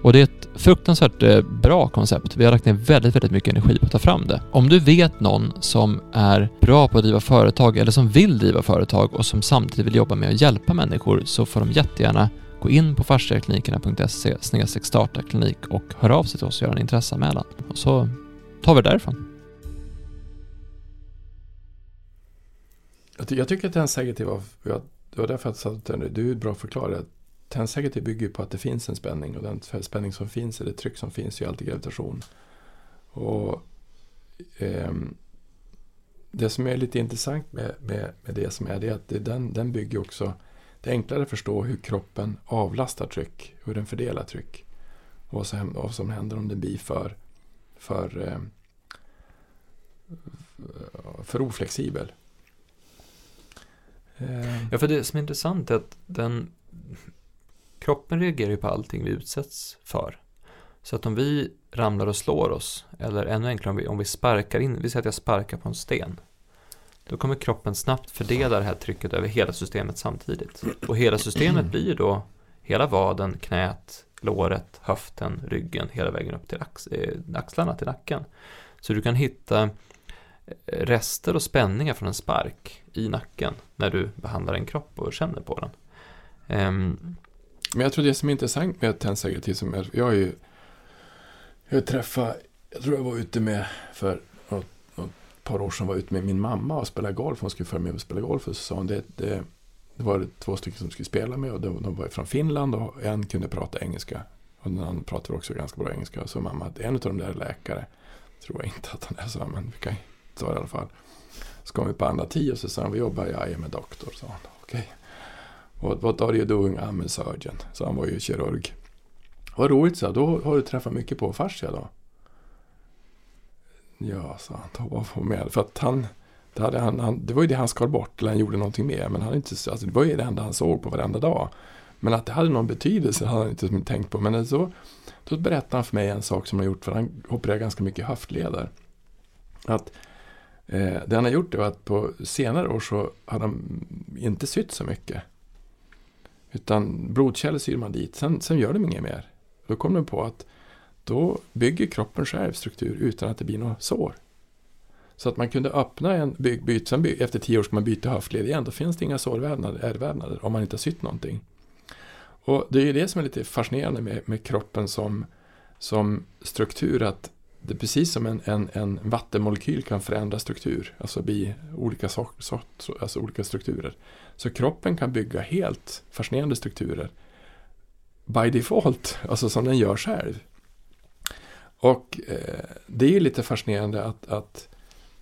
Och det är ett fruktansvärt eh, bra koncept. Vi har lagt ner väldigt, väldigt mycket energi på att ta fram det. Om du vet någon som är bra på att driva företag eller som vill driva företag och som samtidigt vill jobba med att hjälpa människor så får de jättegärna gå in på fasciaklinikerna.se starta klinik och hör av sig till oss och gör en intresseanmälan. Och så tar vi det därifrån. Jag, tycker att tensäkerhet var, det var därför jag sa att du är bra förklarare. Tensäkerhet bygger på att det finns en spänning och den spänning som finns, eller tryck som finns, är alltid gravitation. Och eh, det som är lite intressant med, med, med det som är det är att det, den, den bygger också det är enklare att förstå hur kroppen avlastar tryck, hur den fördelar tryck. Och vad som, vad som händer om den blir för, för, eh, för oflexibel. Eh. Ja, för det som är intressant är att den, kroppen reagerar ju på allting vi utsätts för. Så att om vi ramlar och slår oss, eller ännu enklare om vi, om vi sparkar in, vi säger att jag sparkar på en sten. Då kommer kroppen snabbt fördela det här trycket över hela systemet samtidigt. Och hela systemet blir ju då hela vaden, knät, låret, höften, ryggen, hela vägen upp till ax eh, axlarna, till nacken. Så du kan hitta eh, rester och spänningar från en spark i nacken när du behandlar en kropp och känner på den. Um, Men jag tror det som är intressant med tändsäkerhet, som jag, jag har ju jag träffade, jag tror jag var ute med för par år sedan var ute med min mamma och spelade golf. Hon skulle följa med och spela golf och så sa hon det, det, det var två stycken som skulle spela med och de, de var från Finland och en kunde prata engelska. Och den andra pratade också ganska bra engelska. Så mamma att en av de där är läkare. Tror jag inte att han är så, men vi kan ta det i alla fall. Så kom vi på andra tio och så sa han, vi jobbar, jag är med doktor, sa han. Okej. Okay. What, what are you doing? I'm a surgeon. Så han var ju kirurg. Vad roligt, så då har du träffat mycket på fascia då? Ja, sa han, då var med. För att han, det, hade han, han, det var ju det han skar bort, eller han gjorde någonting mer. Men han inte, alltså det var ju det enda han såg på varenda dag. Men att det hade någon betydelse hade han inte tänkt på. Men så, då berättade han för mig en sak som han gjort, för han opererar ganska mycket höftleder. Att eh, det han har gjort var att på senare år så har han inte sytt så mycket. Utan blodkärl syr man dit, sen, sen gör de inget mer. Då kom de på att då bygger kroppen själv struktur utan att det blir några sår. Så att man kunde öppna en byggbyt, sen by, efter tio år ska man byta höftled igen. Då finns det inga sårvävnader, ärrvävnader, om man inte har sytt någonting. Och det är ju det som är lite fascinerande med, med kroppen som, som struktur. Att det är precis som en, en, en vattenmolekyl kan förändra struktur, alltså bli olika, so, so, alltså olika strukturer. Så kroppen kan bygga helt fascinerande strukturer by default, alltså som den gör själv. Och eh, det är ju lite fascinerande att, att,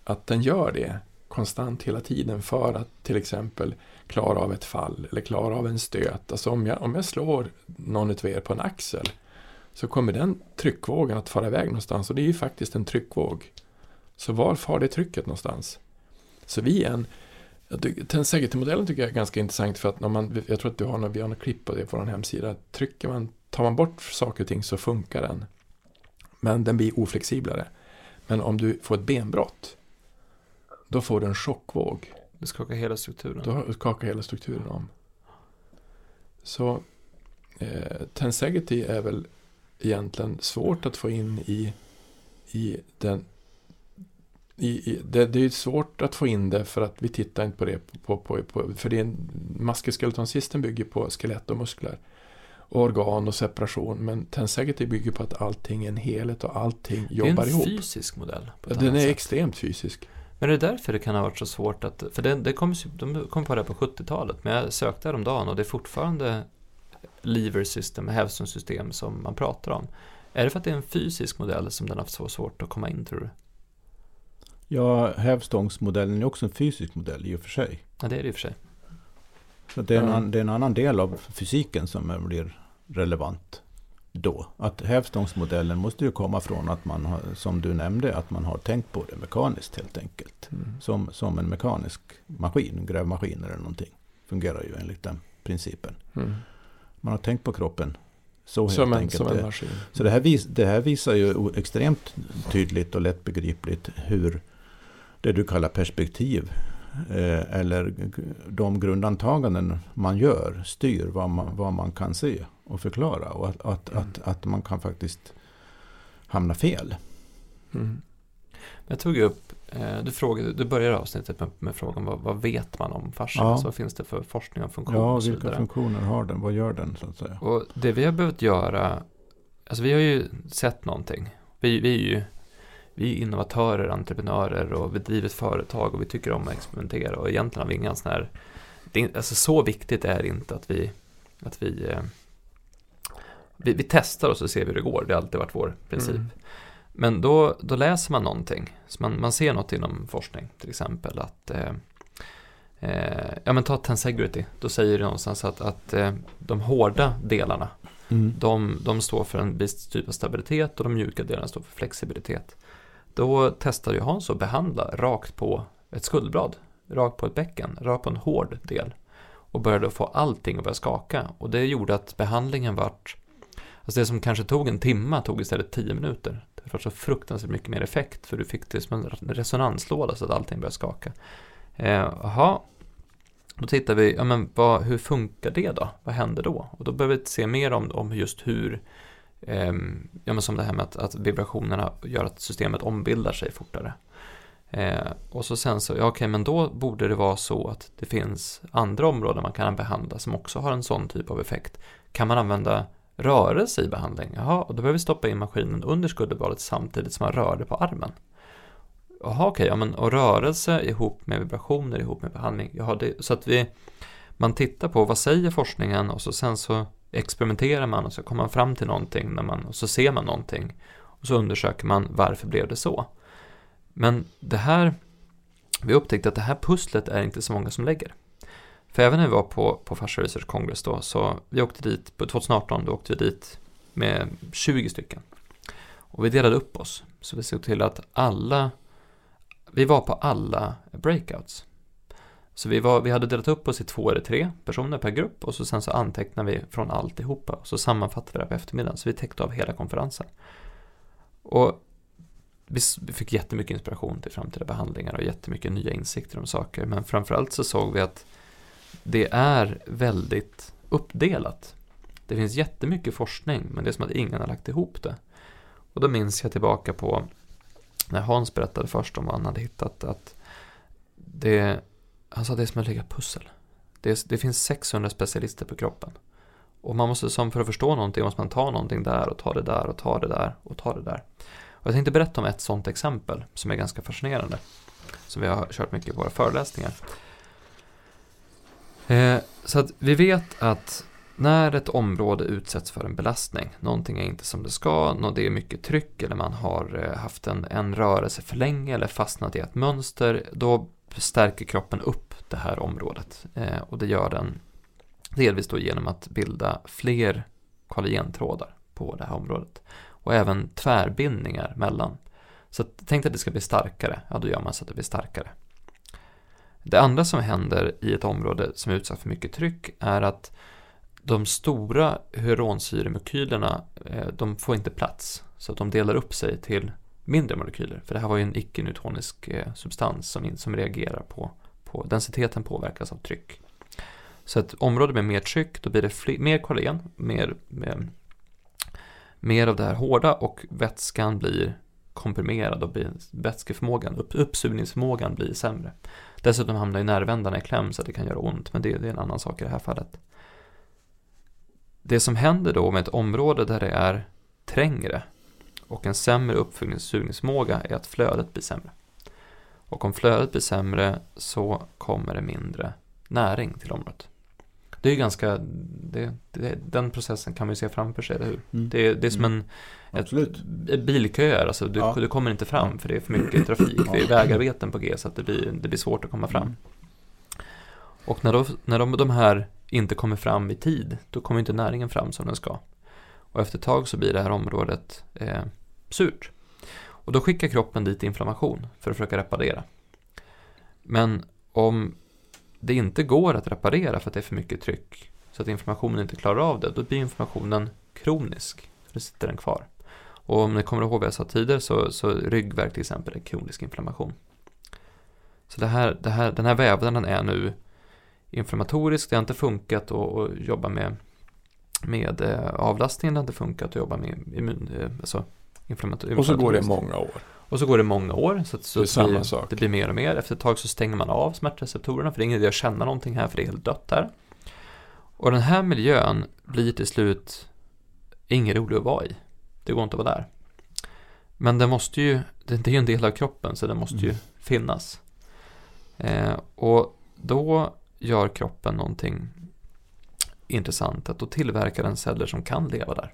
att den gör det konstant hela tiden för att till exempel klara av ett fall eller klara av en stöt. Alltså om jag, om jag slår någon av er på en axel så kommer den tryckvågen att fara iväg någonstans och det är ju faktiskt en tryckvåg. Så var far det trycket någonstans? Så vi är en Tensegrity-modellen tycker jag är ganska intressant för att när man, jag tror att du har något, vi har något klipp på det på vår hemsida. Trycker man, tar man bort saker och ting så funkar den. Men den blir oflexiblare. Men om du får ett benbrott, då får du en chockvåg. Det skakar hela strukturen. Då skakar hela strukturen om. Så eh, Tensegrity är väl egentligen svårt att få in i, i den i, i, det, det, är svårt att få in det för att vi tittar inte på det. På, på, på, för det är en, muskelskeleton bygger på skelett och muskler. Organ och separation. Men Tensegrity bygger på att allting är en helhet och allting jobbar ihop. Det är en ihop. fysisk modell. Ja, den är sätt. extremt fysisk. Men det är därför det kan ha varit så svårt att... För det, det kom, de kom på det på 70-talet. Men jag sökte häromdagen och det är fortfarande lever system, hävstångssystem som man pratar om. Är det för att det är en fysisk modell som den har haft så svårt att komma in tror du? Ja, hävstångsmodellen är också en fysisk modell i och för sig. Ja, det är det i och för sig. Så det är, en, det är en annan del av fysiken som blir relevant då. Att hävstångsmodellen måste ju komma från att man har, som du nämnde, att man har tänkt på det mekaniskt helt enkelt. Mm. Som, som en mekanisk maskin, grävmaskin eller någonting. Fungerar ju enligt den principen. Mm. Man har tänkt på kroppen så helt som en, enkelt. Som en maskin. Så det här, vis, det här visar ju extremt tydligt och lättbegripligt hur det du kallar perspektiv eh, eller de grundantaganden man gör styr vad man, vad man kan se och förklara. Och att, att, mm. att, att man kan faktiskt hamna fel. Mm. Jag tog upp Eh, du, frågade, du börjar avsnittet med, med frågan vad, vad vet man om fascia? Ja. Alltså, vad finns det för forskning och funktion? Ja, vilka funktioner har den? Vad gör den så att säga? Och det vi har behövt göra, alltså vi har ju sett någonting. Vi, vi är ju vi är innovatörer, entreprenörer och vi driver ett företag och vi tycker om att experimentera och egentligen har vi inga sån här, det är, alltså så viktigt är det inte att vi, att vi, eh, vi, vi testar och så ser vi hur det går, det har alltid varit vår princip. Mm. Men då, då läser man någonting, så man, man ser något inom forskning, till exempel att eh, eh, Ja men ta Tensegrity, då säger det någonstans att, att eh, de hårda delarna Mm. de, de står för en viss typ av stabilitet och de mjuka delarna står för flexibilitet. Då testade ju Hans att behandla rakt på ett skuldblad, rakt på ett bäcken, rakt på en hård del. Och började få allting att börja skaka. Och det gjorde att behandlingen vart, alltså det som kanske tog en timme tog istället tio minuter. Det var så fruktansvärt mycket mer effekt för du fick det som en resonanslåda så att allting började skaka. Eh, Jaha, då tittar vi, ja men vad, hur funkar det då? Vad händer då? Och då behöver vi se mer om, om just hur, eh, ja men som det här med att, att vibrationerna gör att systemet ombildar sig fortare. Eh, och så sen så, ja okej men då borde det vara så att det finns andra områden man kan behandla som också har en sån typ av effekt. Kan man använda rörelse i behandling? Jaha, och då behöver vi stoppa in maskinen under skulderbladet samtidigt som man rörde på armen. Jaha, okej, ja, men och rörelse ihop med vibrationer ihop med behandling. Jaha, det, så att vi, man tittar på vad säger forskningen och så sen så experimenterar man och så kommer man fram till någonting när man, och så ser man någonting. Och så undersöker man varför blev det så. Men det här, vi upptäckte att det här pusslet är inte så många som lägger. För även när vi var på, på Fascia Research Congress då, så vi åkte dit, på 2018, då åkte vi dit med 20 stycken. Och vi delade upp oss. Så vi såg till att alla vi var på alla breakouts. Så vi, var, vi hade delat upp oss i två eller tre personer per grupp och så sen så antecknade vi från alltihopa och så sammanfattade vi det på eftermiddagen så vi täckte av hela konferensen. Och vi, vi fick jättemycket inspiration till framtida behandlingar och jättemycket nya insikter om saker men framförallt så såg vi att det är väldigt uppdelat. Det finns jättemycket forskning men det är som att ingen har lagt ihop det. Och då minns jag tillbaka på när Hans berättade först om vad han hade hittat att det, han sa det är som att lägga pussel. Det, det finns 600 specialister på kroppen. Och man måste, som för att förstå någonting, måste man ta någonting där och ta det där och ta det där och ta det där. Och jag tänkte berätta om ett sånt exempel som är ganska fascinerande. Som vi har kört mycket i våra föreläsningar. Eh, så att vi vet att när ett område utsätts för en belastning, någonting är inte som det ska, det är mycket tryck eller man har eh, haft en, en rörelse för länge eller fastnat i ett mönster, då stärker kroppen upp det här området. Eh, och det gör den delvis då genom att bilda fler kollagentrådar på det här området. Och även tvärbindningar mellan. Så att, tänk att det ska bli starkare, ja då gör man så att det blir starkare. Det andra som händer i ett område som är utsatt för mycket tryck är att de stora hyaluronsyremolekylerna, eh, de får inte plats. Så att de delar upp sig till mindre molekyler. För det här var ju en icke-newtonisk eh, substans som, som reagerar på, på densiteten påverkas av tryck. Så ett område med mer tryck, då blir det fler, mer kollagen, mer, mer, mer av det här hårda och vätskan blir komprimerad och vätskeförmågan, upp, uppsugningsförmågan blir sämre. Dessutom hamnar ju nervändarna i kläm så att det kan göra ont, men det, det är en annan sak i det här fallet. Det som händer då med ett område där det är trängre och en sämre uppsugningsförmåga är att flödet blir sämre. Och om flödet blir sämre så kommer det mindre näring till området. Det är ju ganska, det, det, den processen kan man ju se framför sig, eller hur? Mm. Det, det är som en Absolut. ett, bilköer, alltså du, Ja. du kommer inte fram för det är för mycket trafik. Det är Ja. vägarbeten på G så att det blir, det blir svårt att komma fram. Mm. Och när, då, när de, de här inte kommer fram i tid, då kommer inte näringen fram som den ska. Och efter ett tag så blir det här området eh, surt. Och då skickar kroppen dit inflammation för att försöka reparera. Men om det inte går att reparera för att det är för mycket tryck, så att inflammationen inte klarar av det, då blir inflammationen kronisk. Då sitter den kvar. Och om ni kommer ihåg vad jag sa tidigare så, så ryggvärk till exempel är kronisk inflammation. Så det här, det här, den här vävnaden är nu inflammatorisk, det har inte funkat att, att jobba med, med eh, avlastningen, det har inte funkat att jobba med immun, eh, alltså Och så går det många år. Och så går det många år, så, att, så Det samma blir, sak. det blir mer och mer. Efter ett tag så stänger man av smärtreceptorerna, för det är ingen idé att känna någonting här, för det är helt dött här. Och den här miljön blir till slut ingen rolig att vara i. Det går inte att vara där. Men den måste ju, det är ju en del av kroppen, så den måste ju Mm. finnas. Eh, och då gör kroppen någonting intressant, att då tillverkar den celler som kan leva där.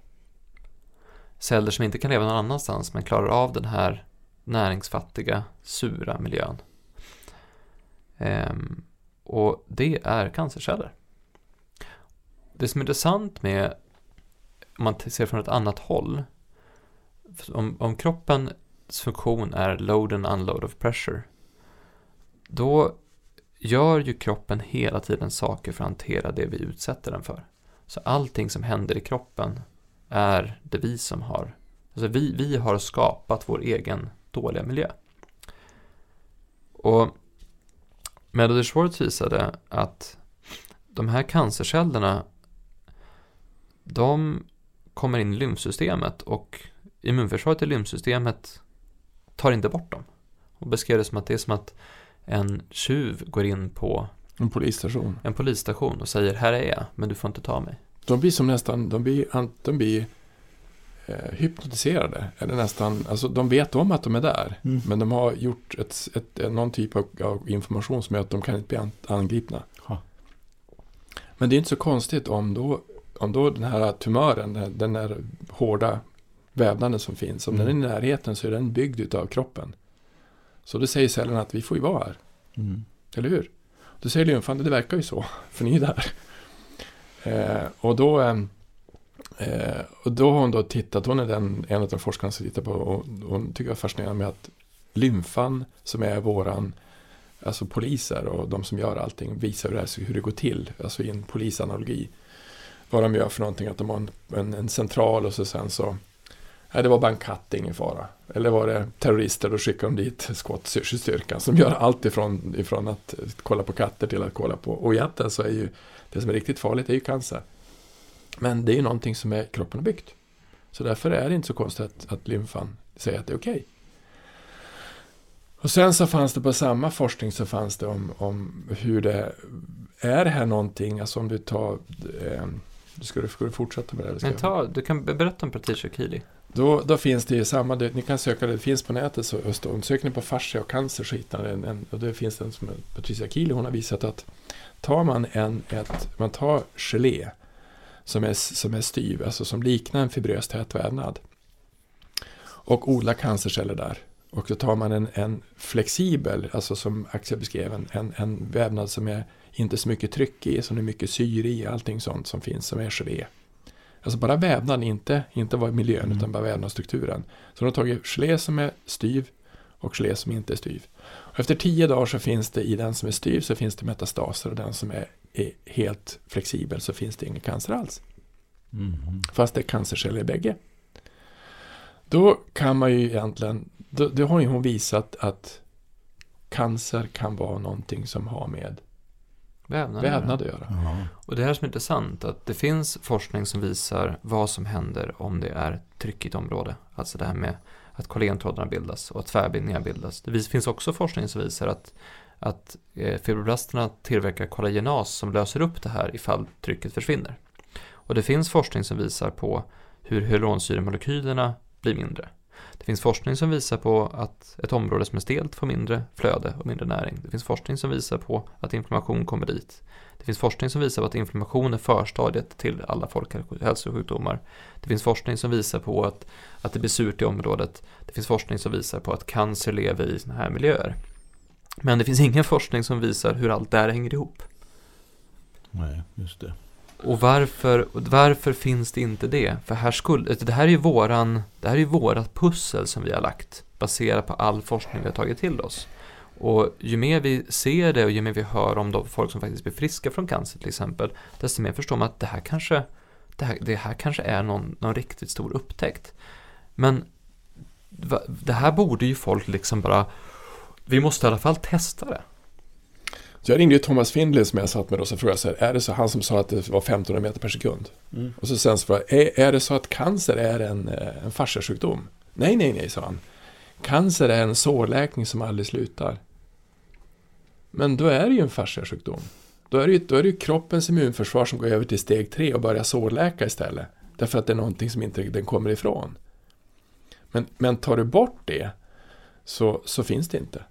Celler som inte kan leva någon annanstans, men klarar av den här näringsfattiga, sura miljön. Ehm, och det är cancerceller. Det som är intressant med, om man ser från ett annat håll, om, om kroppens funktion är load and unload of pressure, då gör ju kroppen hela tiden saker för att hantera det vi utsätter den för. Så allting som händer i kroppen är det vi som har. Alltså vi, vi har skapat vår egen dåliga miljö. Och Meadow Schwartz visade att de här cancercellerna de kommer in i lymfsystemet och immunförsvaret i lymfsystemet tar inte bort dem. Och beskrev det som att det är som att en tjuv går in på En polisstation. en polisstation och säger här är jag, men du får inte ta mig. De blir som nästan, de blir, de blir hypnotiserade. Eller nästan, alltså de vet om att de är där. Mm. Men de har gjort ett, ett, någon typ av, av information som gör att de kan inte bli an- angripna. Ja. Men det är inte så konstigt om då, om då den här tumören, den här, den här hårda vävnaden som finns, om Mm. den är i närheten så är den byggd utav kroppen. Så då säger cellerna att vi får ju vara här, Mm. eller hur? Då säger lymfan, det verkar ju så, för ni är där. Eh, och då ehm, Eh, och då har hon då tittat, hon är den, en av de forskarna som tittar på, och hon tycker det är fascinerande med att lymfan som är våran, alltså poliser och de som gör allting, visar hur det, här, hur det går till, alltså i en polisanalogi. Vad de gör för någonting, att de har en, en, en central och så sen så, nej det var bara en katt, ingen fara. Eller var det terrorister, då skickar de dit skottstyrkan som gör allt ifrån, ifrån att kolla på katter till att kolla på, och egentligen så är ju det som är riktigt farligt är ju cancer. Men det är ju någonting som är, kroppen har byggt. Så därför är det inte så konstigt att, att lymfan säger att det är okej. Och sen så fanns det på samma forskning så fanns det om, om hur det är det här någonting, alltså om du tar eh, Ska du, ska du fortsätta med det? eller ska Men ta, du kan be- berätta om Keely. då, då finns det ju samma, det, ni kan söka det, det finns på nätet, så då, söker ni på fascia och cancer så hittar ni en, en och det finns en som Patricia Keely, hon har visat att tar man en, ett, man tar gelé som är, som är styv, alltså som liknar en fibrös tät vävnad och odlar cancerceller där. Och då tar man en, en flexibel, alltså som Axel beskrev, en, en, en vävnad som är inte så mycket tryck i, som det är mycket syre i, allting sånt som finns som är gelé. Alltså bara vävnaden, inte, inte vad miljön, Mm. utan bara vävnadsstrukturen. Så de har tagit gelé som är styv och gelé som inte är styv. Och efter tio dagar så finns det i den som är styv så finns det metastaser och den som är, är helt flexibel så finns det ingen cancer alls. Mm. Fast det är cancerceller i bägge. Då kan man ju egentligen, då, då har ju hon visat att cancer kan vara någonting som har med Vävnad. vävnad att göra. Ja. Och det här som är intressant, att det finns forskning som visar vad som händer om det är tryckigt område. Alltså det här med att kollagentrådarna bildas och att tvärbindningar bildas. Det finns också forskning som visar att, att eh, fibroblasterna tillverkar kollagenas som löser upp det här ifall trycket försvinner. Och det finns forskning som visar på hur hyaluronsyremolekylerna blir mindre. Det finns forskning som visar på att ett område som är stelt får mindre flöde och mindre näring. Det finns forskning som visar på att inflammation kommer dit. Det finns forskning som visar på att inflammation är förstadiet till alla folkhälsosjukdomar. Det finns forskning som visar på att, att det blir surt i området. Det finns forskning som visar på att cancer lever i sådana här miljöer. Men det finns ingen forskning som visar hur allt det här hänger ihop. Nej, just det. Och varför, varför finns det inte det? För här skulle, det här är ju våran, det här är ju vårat pussel som vi har lagt baserat på all forskning vi har tagit till oss. Och ju mer vi ser det och ju mer vi hör om de folk som faktiskt blir friska från cancer till exempel, desto mer förstår man att det här kanske, det här, det här kanske är någon, någon riktigt stor upptäckt. Men det här borde ju folk liksom bara, vi måste i alla fall testa det. Så jag ringde ju Thomas Findlay som jag satt med och så frågade jag så här, är det så, han som sa att det var 1500 meter per sekund. Mm. Och så sen så frågade jag, är, är det så att cancer är en, eh, en fasciasjukdom? Nej, nej, nej, sa han. Cancer är en sårläkning som aldrig slutar. Men då är det ju en fasciasjukdom. Då är, det ju, då är det ju kroppens immunförsvar som går över till steg tre och börjar sårläka istället. Därför att det är någonting som inte den kommer ifrån. Men, men tar du bort det så, så finns det inte.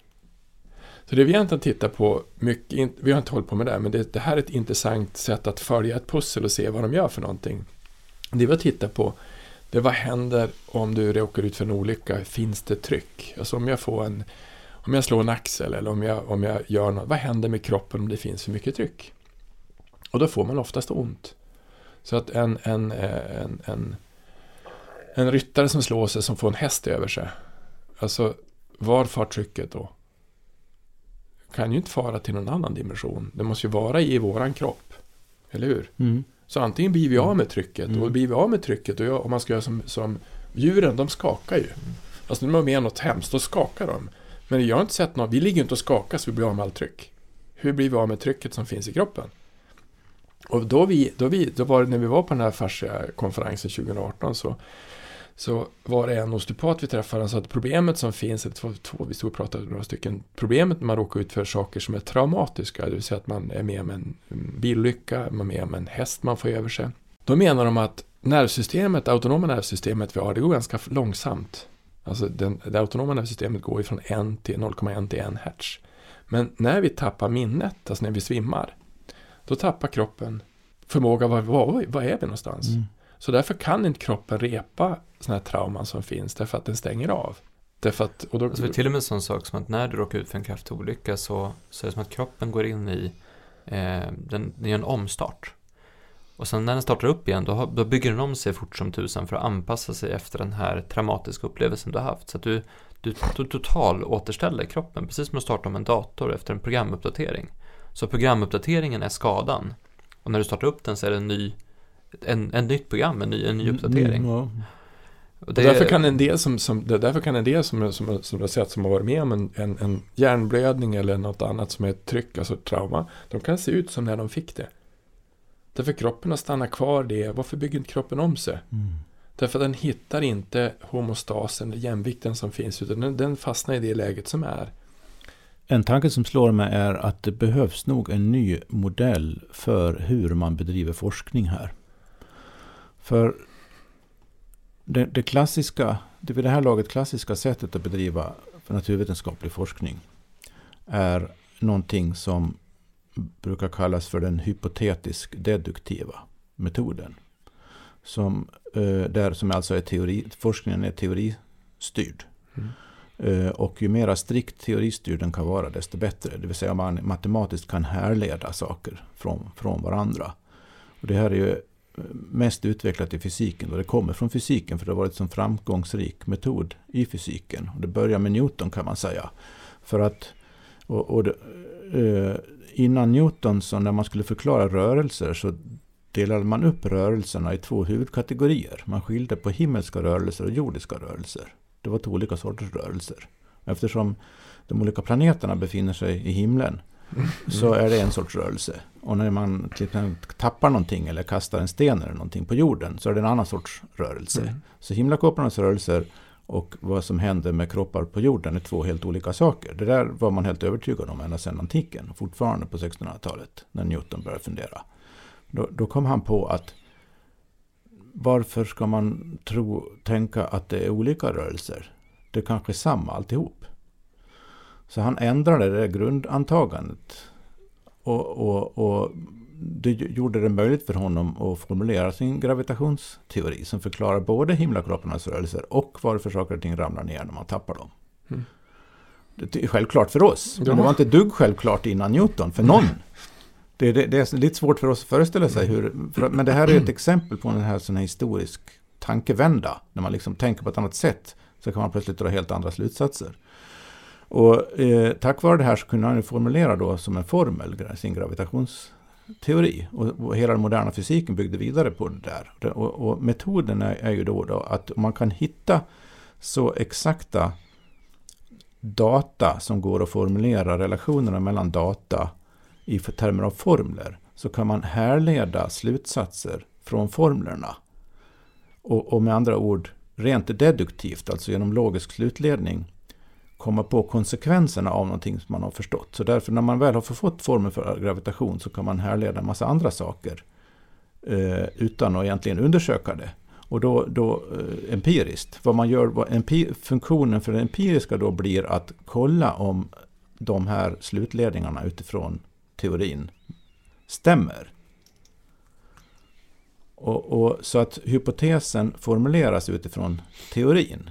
Så det vi egentligen tittar på, mycket, vi har inte hållit på med det, men det, det, här är ett intressant sätt att följa ett pussel och se vad de gör för någonting. Det vi har tittat på, det är vad händer om du råkar ut för en olycka, finns det tryck? Alltså om jag får en, om jag slår en axel eller om jag, om jag gör något, vad händer med kroppen om det finns för mycket tryck? Och då får man oftast ont. Så att en, en, eh, en, en, en ryttare som slår sig som får en häst över sig, alltså var far trycket då? Kan ju inte fara till någon annan dimension. Det måste ju vara i våran kropp. Eller hur? Mm. Så antingen blir vi av med trycket mm. och blir vi av med trycket och om man ska göra som, som djuren, de skakar ju. Alltså när de är med något hemskt, då skakar de. Men jag har inte sett något, vi ligger inte och skakar så vi blir av med allt tryck. Hur blir vi av med trycket som finns i kroppen? Och då, vi, då, vi, då var det när vi var på den här fascia-konferensen 2018 så så var det en osteopat vi träffade, han sa att problemet som finns, det var två, vi stod och pratade några stycken, problemet när man råkar ut för saker som är traumatiska, det vill säga att man är med om en bilolycka, man är med om en häst man får över sig. Då menar de att nervsystemet, det autonoma nervsystemet vi har, det går ganska långsamt. Alltså den, det autonoma nervsystemet går från 1 till 0,1 till 1 hertz. Men när vi tappar minnet, alltså när vi svimmar, då tappar kroppen förmåga, var, var, var är vi någonstans? Mm. Så därför kan inte kroppen repa sådana här trauman som finns, därför att den stänger av. Därför att, och då, alltså, till och med en sån sak som att när du råkar ut för en kraftig olycka så, så är det som att kroppen går in i, eh, den, den gör en omstart. Och sen när den startar upp igen, då, då bygger den om sig fort som tusan för att anpassa sig efter den här traumatiska upplevelsen du har haft. Så att du, du, du total återställer kroppen, precis som att starta om en dator efter en programuppdatering. Så programuppdateringen är skadan. Och när du startar upp den så är det en ny en, en nytt program, en ny, en ny uppdatering. Mm, ja. Och det... och därför kan en del som, som, därför kan en del som, som, som har sett som har varit med om en, en, en hjärnblödning eller något annat som är ett tryck, alltså trauma, de kan se ut som när de fick det. Därför kroppen har stannat kvar det. Varför bygger inte kroppen om sig? Mm. Därför att den hittar inte homostasen, jämvikten som finns, utan den, den fastnar i det läget som är. En tanke som slår mig är att det behövs nog en ny modell för hur man bedriver forskning här. För det, det, klassiska, det vid det här laget klassiska sättet att bedriva naturvetenskaplig forskning är någonting som brukar kallas för den hypotetisk-deduktiva metoden. Som, eh, där, som alltså är teori, forskningen är teoristyrd. Mm. Eh, och ju mer strikt teoristyrd den kan vara, desto bättre. Det vill säga man matematiskt kan härleda saker från, från varandra. Och det här är ju mest utvecklat i fysiken. Och det kommer från fysiken för det har varit en framgångsrik metod i fysiken. Och det börjar med Newton kan man säga. För att och, och det, eh, innan Newton, så när man skulle förklara rörelser, så delade man upp rörelserna i två huvudkategorier. Man skilde på himmelska rörelser och jordiska rörelser. Det var två olika sorters rörelser. Eftersom de olika planeterna befinner sig i himlen så är det en sorts rörelse. Och när man till tappar någonting eller kastar en sten eller någonting på jorden så är det en annan sorts rörelse. Mm. Så himlakropparnas rörelser och vad som händer med kroppar på jorden är två helt olika saker. Det där var man helt övertygad om ända sedan antiken, fortfarande på 1600-talet, när Newton började fundera. Då, då, kom han på att varför ska man tro, tänka att det är olika rörelser? Det är kanske är samma alltihop. Så han ändrade det grundantagandet. Och, och, och det gjorde det möjligt för honom att formulera sin gravitationsteori som förklarar både himlakropparnas rörelser och varför saker och ting ramlar ner när man tappar dem. Mm. Det är självklart för oss, men det var inte dugg självklart innan Newton, för någon. Det, det, det, är lite svårt för oss att föreställa sig hur, för, men det här är ett exempel på en här, sån här historisk tankevända. När man liksom tänker på ett annat sätt så kan man plötsligt dra helt andra slutsatser. Och eh, tack vare det här så kunde han formulera då som en formel sin gravitationsteori. Och, och hela den moderna fysiken byggde vidare på det där. Och, och metoden är, är, ju då, då att man kan hitta så exakta data som går att formulera relationerna mellan data i termer av formler så kan man härleda slutsatser från formlerna. Och, och med andra ord rent deduktivt, alltså genom logisk slutledning, komma på konsekvenserna av någonting som man har förstått. Så därför när man väl har fått formen för gravitation så kan man härleda en massa andra saker eh, utan att egentligen undersöka det. Och då, då eh, empiriskt. Vad man gör, vad empi, funktionen för det empiriska då blir att kolla om de här slutledningarna utifrån teorin stämmer. Och, och, så att hypotesen formuleras utifrån teorin.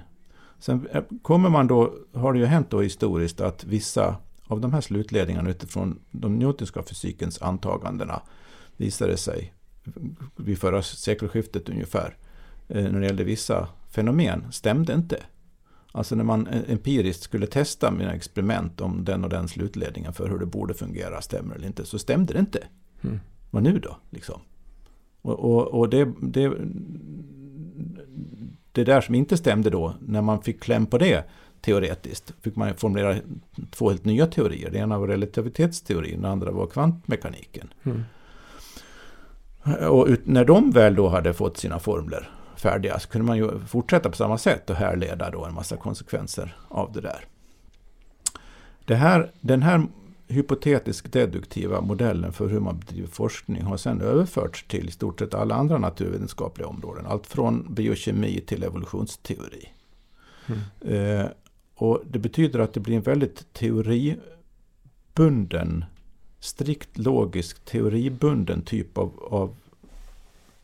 Sen eh, kommer man då, har det ju hänt då historiskt att vissa av de här slutledningarna utifrån de newtonska fysikens antagandena visade sig vid förra sekelskiftet ungefär eh, när det gällde vissa fenomen stämde inte. Alltså när man eh, empiriskt skulle testa mina experiment om den och den slutledningen för hur det borde fungera, stämmer eller inte, så stämde det inte. Mm. Vad nu då? Liksom? Och, och, och det, det, det där som inte stämde då, när man fick kläm på det teoretiskt, fick man formulera två helt nya teorier. Det ena var relativitetsteorin, det andra var kvantmekaniken. Mm. Och ut, när de väl då hade fått sina formler färdiga så kunde man ju fortsätta på samma sätt och härleda då en massa konsekvenser av det där. Det här den här hypotetisk deduktiva modellen för hur man bedriver forskning har sedan överförts till i stort sett alla andra naturvetenskapliga områden. Allt från biokemi till evolutionsteori. Mm. Eh, och det betyder att det blir en väldigt teoribunden, strikt logisk teoribunden typ av, av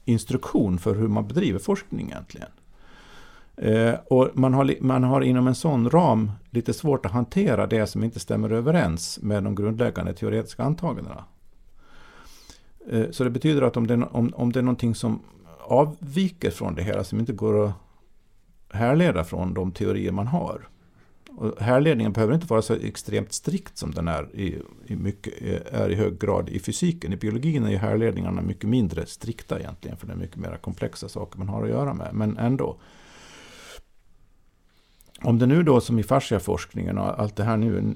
instruktion för hur man bedriver forskning egentligen. Eh, och man har, man har inom en sån ram lite svårt att hantera det som inte stämmer överens med de grundläggande teoretiska antagandena. Eh, så det betyder att om det, om, om det är någonting som avviker från det hela, som inte går att härleda från de teorier man har. Och härledningen behöver inte vara så extremt strikt som den är i, i, mycket, eh, är i hög grad i fysiken. I biologin är ju härledningarna mycket mindre strikta egentligen, för det är mycket mer komplexa saker man har att göra med. Men ändå. Om det nu då som i fasciaforskningen och allt det här nu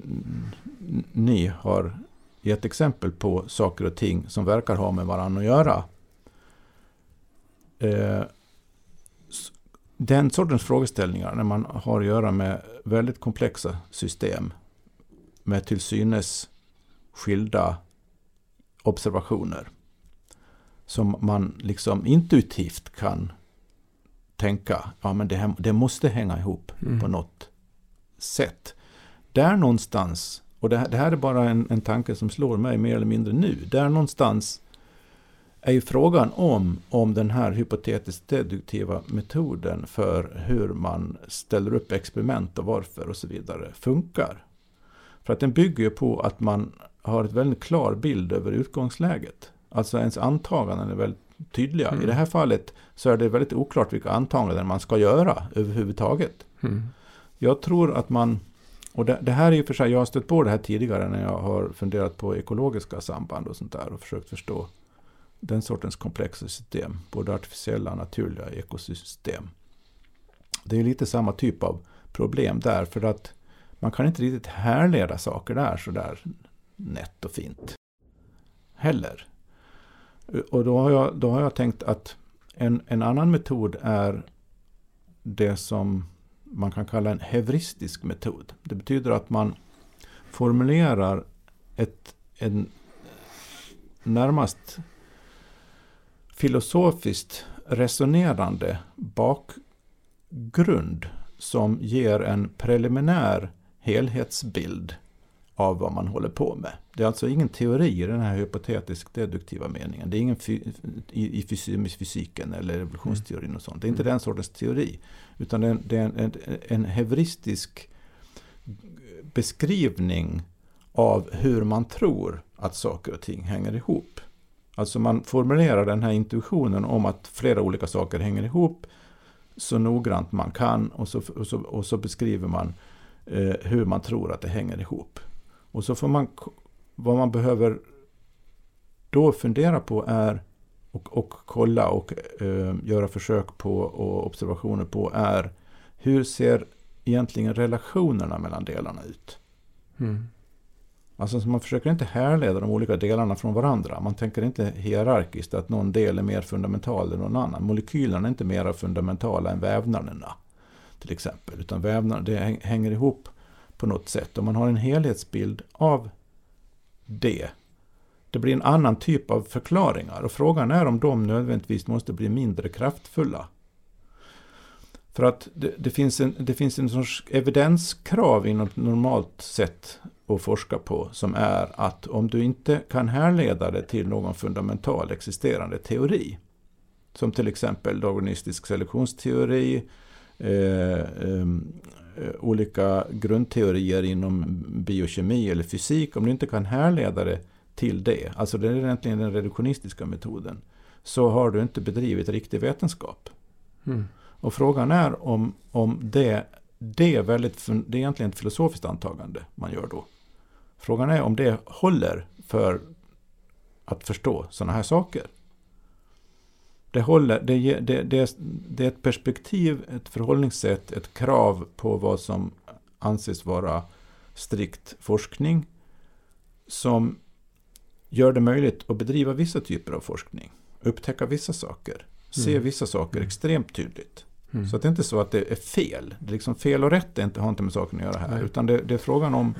ni har gett exempel på saker och ting som verkar ha med varandra att göra. Eh, den sortens frågeställningar när man har att göra med väldigt komplexa system med till synes skilda observationer som man liksom intuitivt kan tänka, ja men det, det måste hänga ihop mm. på något sätt. Där någonstans, och det här, det här är bara en, en tanke som slår mig mer eller mindre nu, där någonstans är ju frågan om, om den här hypotetiskt deduktiva metoden för hur man ställer upp experiment och varför och så vidare funkar. För att den bygger ju på att man har ett väldigt klar bild över utgångsläget. Alltså ens antaganden är väldigt tydliga. Mm. I det här fallet så är det väldigt oklart vilka antaganden man ska göra överhuvudtaget. Mm. Jag tror att man, och det, det, här är ju för sig, jag har stött på det här tidigare när jag har funderat på ekologiska samband och sånt där och försökt förstå den sortens komplexa system, både artificiella och naturliga ekosystem. Det är lite samma typ av problem där, för att man kan inte riktigt härleda saker där så där nätt och fint. Heller. Och då har jag, då har jag tänkt att en, en annan metod är det som man kan kalla en heuristisk metod. Det betyder att man formulerar ett, en närmast filosofiskt resonerande bakgrund som ger en preliminär helhetsbild av vad man håller på med. Det är alltså ingen teori i den här hypotetiskt deduktiva meningen. Det är ingen fy, i, i fysiken eller evolutionsteorin och sånt. Det är inte mm. den sortens teori. Utan det är, det är en, en, en heuristisk beskrivning av hur man tror att saker och ting hänger ihop. Alltså man formulerar den här intuitionen om att flera olika saker hänger ihop så noggrant man kan och så, och så, och så beskriver man eh, hur man tror att det hänger ihop. Och så får man, vad man behöver då fundera på är och, och kolla och eh, göra försök på och observationer på är hur ser egentligen relationerna mellan delarna ut? Mm. Alltså man försöker inte härleda de olika delarna från varandra. Man tänker inte hierarkiskt att någon del är mer fundamental än någon annan. Molekylerna är inte mer fundamentala än vävnaderna. Till exempel. Utan vävnaderna, det hänger ihop på något sätt. Om man har en helhetsbild av det. Det blir en annan typ av förklaringar och frågan är om de nödvändigtvis måste bli mindre kraftfulla. För att det, det, finns, en, det finns en sorts evidenskrav inom normalt sätt att forska på som är att om du inte kan härleda det till någon fundamental existerande teori som till exempel darwinistisk selektionsteori, eh, eh, olika grundteorier inom biokemi eller fysik. Om du inte kan härleda det till det, alltså det är egentligen den reduktionistiska metoden, så har du inte bedrivit riktig vetenskap. Mm. Och frågan är om, om det, det, är väldigt, det är egentligen ett filosofiskt antagande man gör då. Frågan är om det håller för att förstå sådana här saker. Det, håller, det, det, det, det är ett perspektiv, ett förhållningssätt, ett krav på vad som anses vara strikt forskning som gör det möjligt att bedriva vissa typer av forskning. Upptäcka vissa saker. Se mm. vissa saker mm. extremt tydligt. Mm. Så att det är inte så att det är fel. Det är liksom fel och rätt det inte, har inte med saken att göra här. Nej. Utan det, det, är frågan om,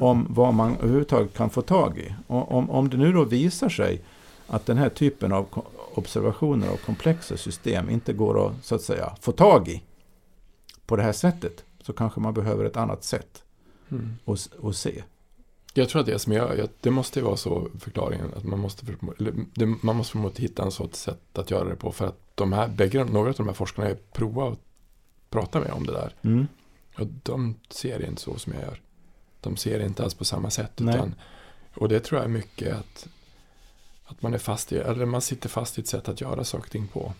om vad man överhuvudtaget kan få tag i. Och om, om det nu då visar sig att den här typen av observationer av komplexa system inte går att, så att säga, få tag i på det här sättet. Så kanske man behöver ett annat sätt mm. att, att se. Jag tror att det som gör, det måste vara så förklaringen att man måste, man måste förmå hitta en sorts sätt att göra det på för att de här, bägge, några av de här forskarna har provat att prata med om det där. Mm. Och de ser det inte så som jag gör. De ser det inte alls på samma sätt. Utan, och det tror jag är mycket att, att man är fast i, eller man sitter fast i ett sätt att göra saker och ting på.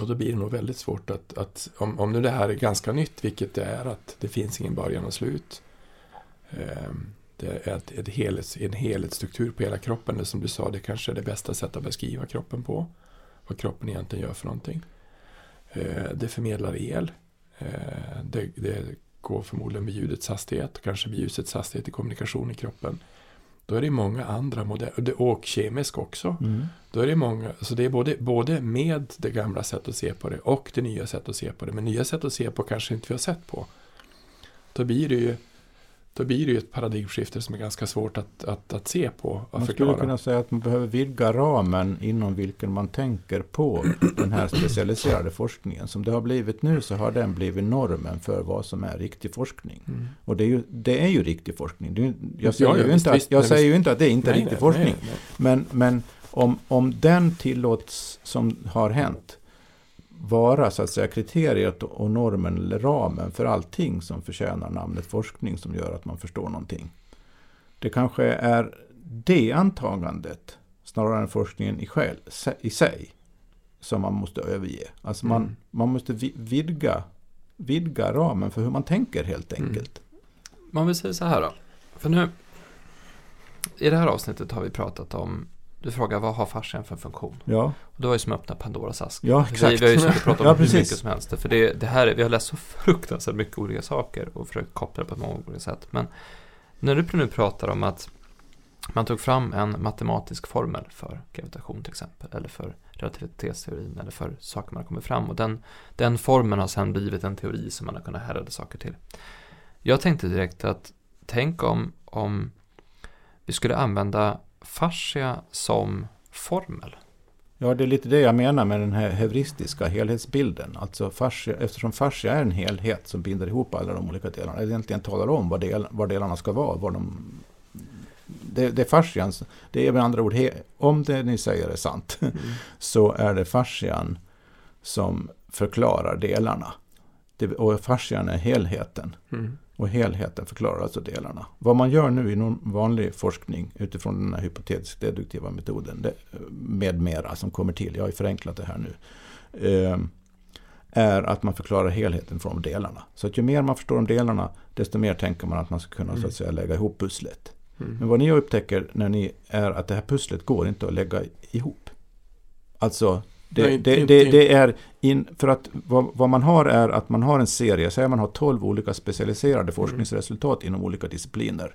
Och då blir det nog väldigt svårt att, att om, om nu det här är ganska nytt, vilket det är, att det finns ingen början och slut. Eh, det är ett, ett helhets, en helhetsstruktur på hela kroppen. Det som du sa, det kanske är det bästa sättet att beskriva kroppen på. Vad kroppen egentligen gör för någonting. Eh, det förmedlar el. Eh, det, det går förmodligen med ljudets hastighet, kanske med ljusets hastighet i kommunikation i kroppen. Då är det många andra modeller, och kemisk också. Mm. Då är det många, så det är både, både med det gamla sättet att se på det och det nya sättet att se på det. Men nya sätt att se på kanske inte vi har sett på. Då blir det ju då blir det ju ett paradigmskifte som är ganska svårt att, att, att se på och man förklara. skulle kunna säga att man behöver vidga ramen inom vilken man tänker på den här specialiserade forskningen. Som det har blivit nu så har den blivit normen för vad som är riktig forskning. Mm. Och det är, ju, det är ju riktig forskning. Jag säger, ja, ja, ju, inte att, jag säger ju inte att det är inte är riktig nej, forskning. Nej, nej. Men, men om, om den tillåts som har hänt vara så att säga kriteriet och normen eller ramen för allting som förtjänar namnet forskning som gör att man förstår någonting. Det kanske är det antagandet snarare än forskningen i, själv, i sig som man måste överge. Alltså man, mm. man måste vidga, vidga ramen för hur man tänker helt mm. enkelt. Mm. Man vill säga så här då. För nu, i det här avsnittet har vi pratat om du frågar vad har fascian för funktion? Ja. Och det var ju som att öppna Pandoras ask. Ja, exakt. Vi, vi har ju suttit och pratat om ja, hur mycket som helst. För det, det här, vi har läst så fruktansvärt mycket olika saker och försökt koppla det på många olika sätt. Men när du nu pratar om att man tog fram en matematisk formel för gravitation till exempel, eller för relativitetsteorin, eller för saker man har kommit fram. Och den, den formeln har sedan blivit en teori som man har kunnat härleda saker till. Jag tänkte direkt att tänk om, om vi skulle använda fascia som formel. Ja, det är lite det jag menar med den här heuristiska helhetsbilden. Alltså fascia, eftersom fascia är en helhet som binder ihop alla de olika delarna. Det egentligen talar om vad, del, vad delarna ska vara. Vad de, det, det är fascian, det är med andra ord, he, om det ni säger är sant, mm. så är det fascian som förklarar delarna. Det, och fascian är helheten. Mm. Och helheten förklarar alltså delarna. Vad man gör nu i någon vanlig forskning utifrån den här hypotetiskt deduktiva metoden det, med mera som kommer till, jag har ju förenklat det här nu, eh, är att man förklarar helheten från delarna. Så att ju mer man förstår om delarna, desto mer tänker man att man ska kunna mm. så att säga, lägga ihop pusslet. Mm. Men vad ni upptäcker när ni är att det här pusslet går inte att lägga ihop. Alltså det, Nej, det, det, det, är in, för att vad, vad, man har är att man har en serie, säg man har 12 olika specialiserade mm. forskningsresultat mm. inom olika discipliner.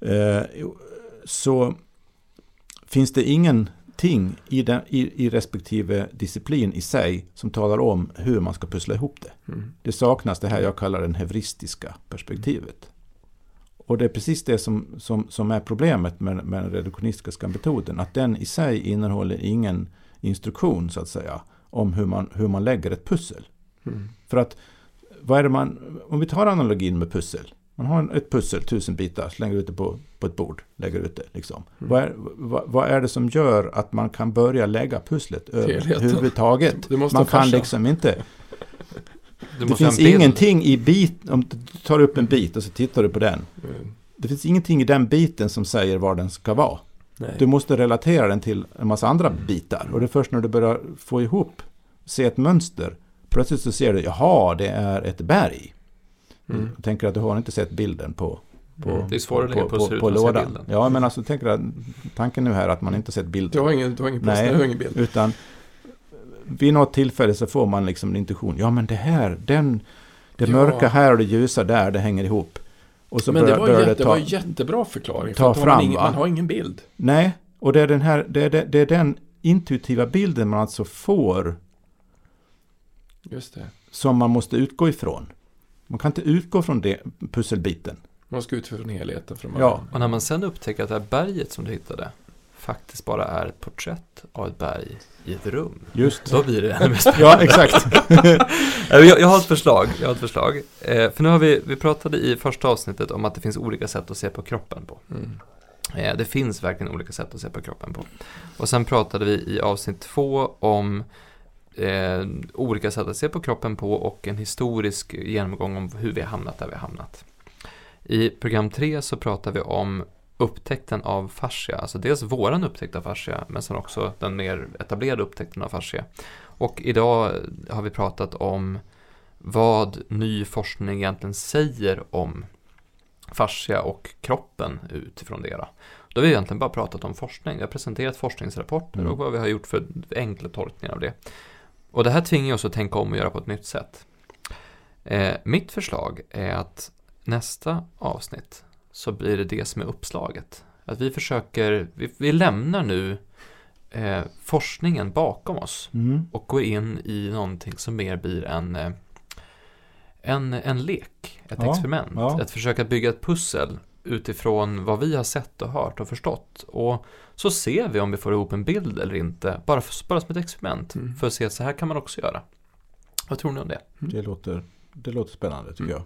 Eh, så finns det ingen ingenting i, den, i, i respektive disciplin i sig som talar om hur man ska pussla ihop det. Mm. Det saknas det här jag kallar det heuristiska perspektivet. Och det är precis det som, som, som är problemet med, med den reduktionistiska metoden. Att den i sig innehåller ingen instruktion så att säga om hur man, hur man lägger ett pussel. Mm. För att vad är det man, om vi tar analogin med pussel. Man har ett pussel, tusen bitar, slänger ut det på, på ett bord, lägger ut det. Liksom. Mm. Vad, är, vad, vad är det som gör att man kan börja lägga pusslet överhuvudtaget? Man kan farsa. liksom inte. Det finns ingenting i bit, om du tar upp en bit och så tittar du på den. Mm. Det finns ingenting i den biten som säger var den ska vara. Nej. Du måste relatera den till en massa andra bitar. Och det är först när du börjar få ihop, se ett mönster. Plötsligt så ser du, jaha, det är ett berg. Mm. Jag tänker att du har inte sett bilden på, på, Mm. Det är svårare att lägga på, pussel på, på se lådan. bilden. Ja, men alltså tänker att tanken nu här att man inte sett Du bilden. har ingen, du har ingen. Nej. Du har ingen bild. Utan vid något tillfälle så får man liksom en intuition. Ja, men det här, den, det Ja. mörka här och det ljusa där, det hänger ihop. Och så Men det börjar, var, jätte, det det ta... var en jättebra förklaring. ta har fram, man, ingen, man har ingen bild. Nej, och det är, den här, det, är, det, det är den intuitiva bilden man alltså får Just det. som man måste utgå ifrån. Man kan inte utgå från det, pusselbiten. Man ska utgå från helheten från Ja. Och när man sen upptäcker att det här berget som du hittade faktiskt bara är ett porträtt av ett berg i ett rum. Just Då blir det ännu mer spännande. Ja, exakt. jag, jag har ett förslag. Jag har ett förslag. Eh, för nu har vi, vi pratade i första avsnittet om att det finns olika sätt att se på kroppen på. Mm. Eh, det finns verkligen olika sätt att se på kroppen på. Och sen pratade vi i avsnitt två om eh, olika sätt att se på kroppen på och en historisk genomgång om hur vi har hamnat där vi har hamnat. I program tre så pratar vi om upptäckten av fascia, alltså dels våran upptäckt av fascia, men sen också den mer etablerade upptäckten av fascia. Och idag har vi pratat om vad ny forskning egentligen säger om fascia och kroppen utifrån det. Då. Då har vi egentligen bara pratat om forskning. Vi har presenterat forskningsrapporter Mm. och vad vi har gjort för enkla tolkningar av det. Och det här tvingar oss att tänka om och göra på ett nytt sätt. Eh, mitt förslag är att nästa avsnitt så blir det det som är uppslaget. Att vi försöker, vi, vi lämnar nu eh, forskningen bakom oss Mm. och går in i någonting som mer blir en, eh, en, en lek, ett Ja, experiment. ja. Att försöka bygga ett pussel utifrån vad vi har sett och hört och förstått. Och så ser vi om vi får ihop en bild eller inte, bara, för, bara som ett experiment. Mm. För att se att så här kan man också göra. Vad tror ni om det? Det, låter, det låter spännande tycker Mm. jag.